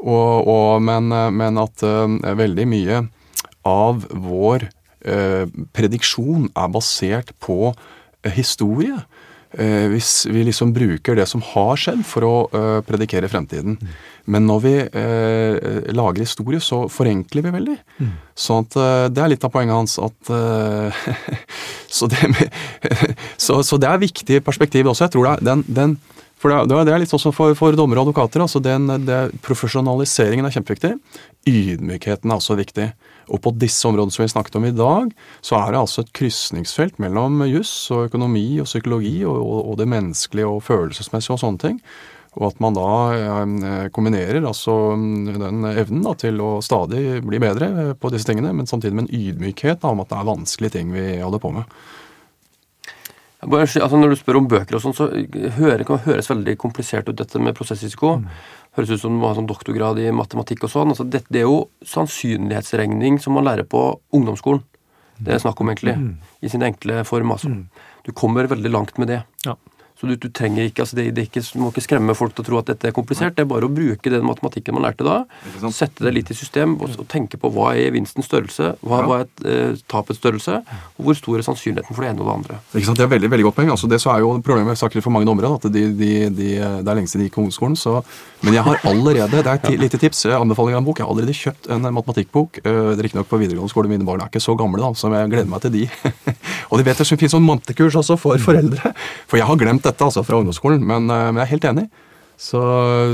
D: Og, og, men, eh, men at eh, veldig mye av vår eh, prediksjon er basert på eh, historie. Eh, hvis vi liksom bruker det som har skjedd for å eh, predikere fremtiden. Men når vi eh, lager historie, så forenkler vi veldig. Så at eh, det er litt av poenget hans at eh, så, det så, så det er viktig perspektiv også. Jeg tror det er den, den for det er, det er litt sånn for, for dommere og advokater. altså den, det, Profesjonaliseringen er kjempeviktig. Ydmykheten er også viktig. Og på disse områdene som vi snakket om i dag, så er det altså et krysningsfelt mellom juss og økonomi og psykologi og, og, og det menneskelige og følelsesmessige og sånne ting. Og at man da eh, kombinerer altså den evnen da, til å stadig bli bedre på disse tingene, men samtidig med en ydmykhet da, om at det er vanskelige ting vi holder på med.
A: Altså når du spør om bøker og sånn, så hører, kan det høres veldig komplisert ut dette med prosessrisiko. Høres ut som du må ha sånn doktorgrad i matematikk og sånn. Altså, det, det er jo sannsynlighetsregning som man lærer på ungdomsskolen. Det er snakk om egentlig, i sin enkle form. altså. Du kommer veldig langt med det.
B: Ja.
A: Så du, du trenger ikke, altså det, det ikke, Du må ikke skremme folk til å tro at dette er komplisert. Det er bare å bruke den matematikken man lærte da, sette det litt i system og, og tenke på hva er gevinstens størrelse, hva, hva er eh, tapets størrelse, og hvor stor er sannsynligheten for det ene og det andre.
D: Ikke sant? Det er veldig veldig godt poeng. Altså, det så er jo problemet med saker for mange dommere. At de, de, de, det er lenge siden de gikk på ungdomsskolen. Så, men jeg har allerede det er et lite tips, anbefaling av en bok, jeg har allerede kjøpt en matematikkbok. Uh, Riktignok på videregående skole, mine barn er ikke så gamle, da, så jeg gleder meg til de. og de vet det finnes sånn mantekurs også for foreldre. For jeg har glemt dette altså fra ungdomsskolen, men, eh, men jeg er helt enig. Så,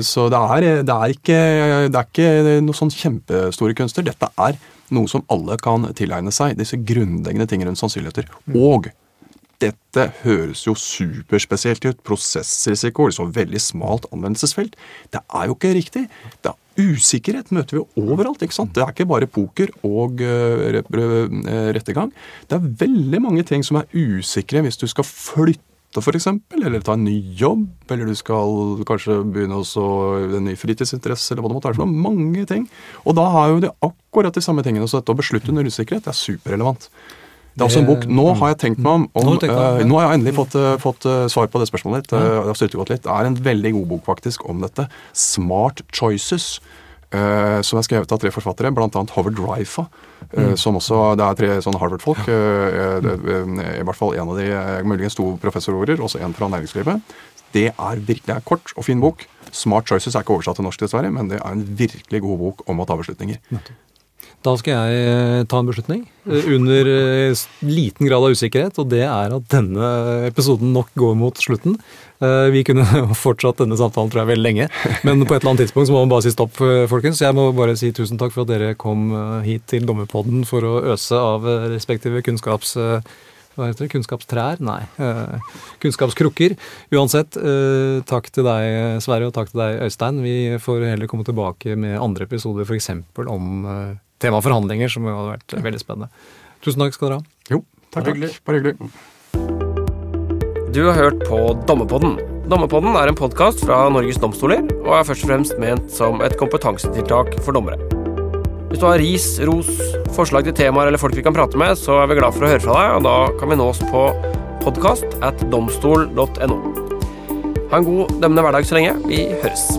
D: så det, er, det, er ikke, det er ikke noe sånn kjempestore kunster. Dette er noe som alle kan tilegne seg. Disse grunnleggende tingene rundt sannsynligheter. Og dette høres jo superspesielt ut. Prosessrisiko, liksom veldig smalt anvendelsesfelt. Det er jo ikke riktig. Det er usikkerhet møter vi overalt. ikke sant? Det er ikke bare poker og eh, re- rettergang. Det er veldig mange ting som er usikre hvis du skal flytte for eksempel, eller ta en ny jobb, eller du skal kanskje begynne også en ny fritidsinteresse, eller hva det måtte være for noe. Mange ting. Og da har jo de akkurat de samme tingene. Så dette å beslutte under usikkerhet er superrelevant. Det er også en bok. Nå har jeg tenkt meg om,
B: Nå
D: om
B: om,
D: eh. Nå har jeg endelig fått, eh, fått eh, svar på det spørsmålet ditt. litt. Det er en veldig god bok faktisk om dette. Smart Choices. Eh, som er skrevet av tre forfattere, bl.a. Howard Rifa. eh,
B: Mm.
D: Som også, Det er tre sånne Harvard-folk. eh, I hvert fall en av de, muligens to professorer, også en fra næringslivet. Det er virkelig en kort og fin bok. Smart Choices er ikke oversatt til norsk, dessverre, men det er en virkelig god bok om å ta beslutninger.
B: Da skal jeg eh, ta en beslutning eh, under eh, liten grad av usikkerhet, og det er at denne episoden nok går mot slutten. Vi kunne fortsatt denne samtalen tror jeg veldig lenge, men på et eller annet tidspunkt så må man bare si stopp, folkens. Jeg må bare si tusen takk for at dere kom hit til Dommerpodden for å øse av respektive kunnskaps... Hva heter det? Kunnskapstrær? Nei. Kunnskapskrukker. Uansett, takk til deg, Sverre, og takk til deg, Øystein. Vi får heller komme tilbake med andre episoder, f.eks. om tema forhandlinger, som hadde vært veldig spennende. Tusen takk skal dere ha.
D: Jo, takk,
A: Hyggelig.
D: Bare hyggelig.
C: Du har hørt på Dommepodden. Dommepodden er en podkast fra Norges domstoler og er først og fremst ment som et kompetansetiltak for dommere. Hvis du har ris, ros, forslag til temaer eller folk vi kan prate med, så er vi glad for å høre fra deg, og da kan vi nås på podkast at domstol.no. Ha en god dømmende hverdag så lenge. Vi høres.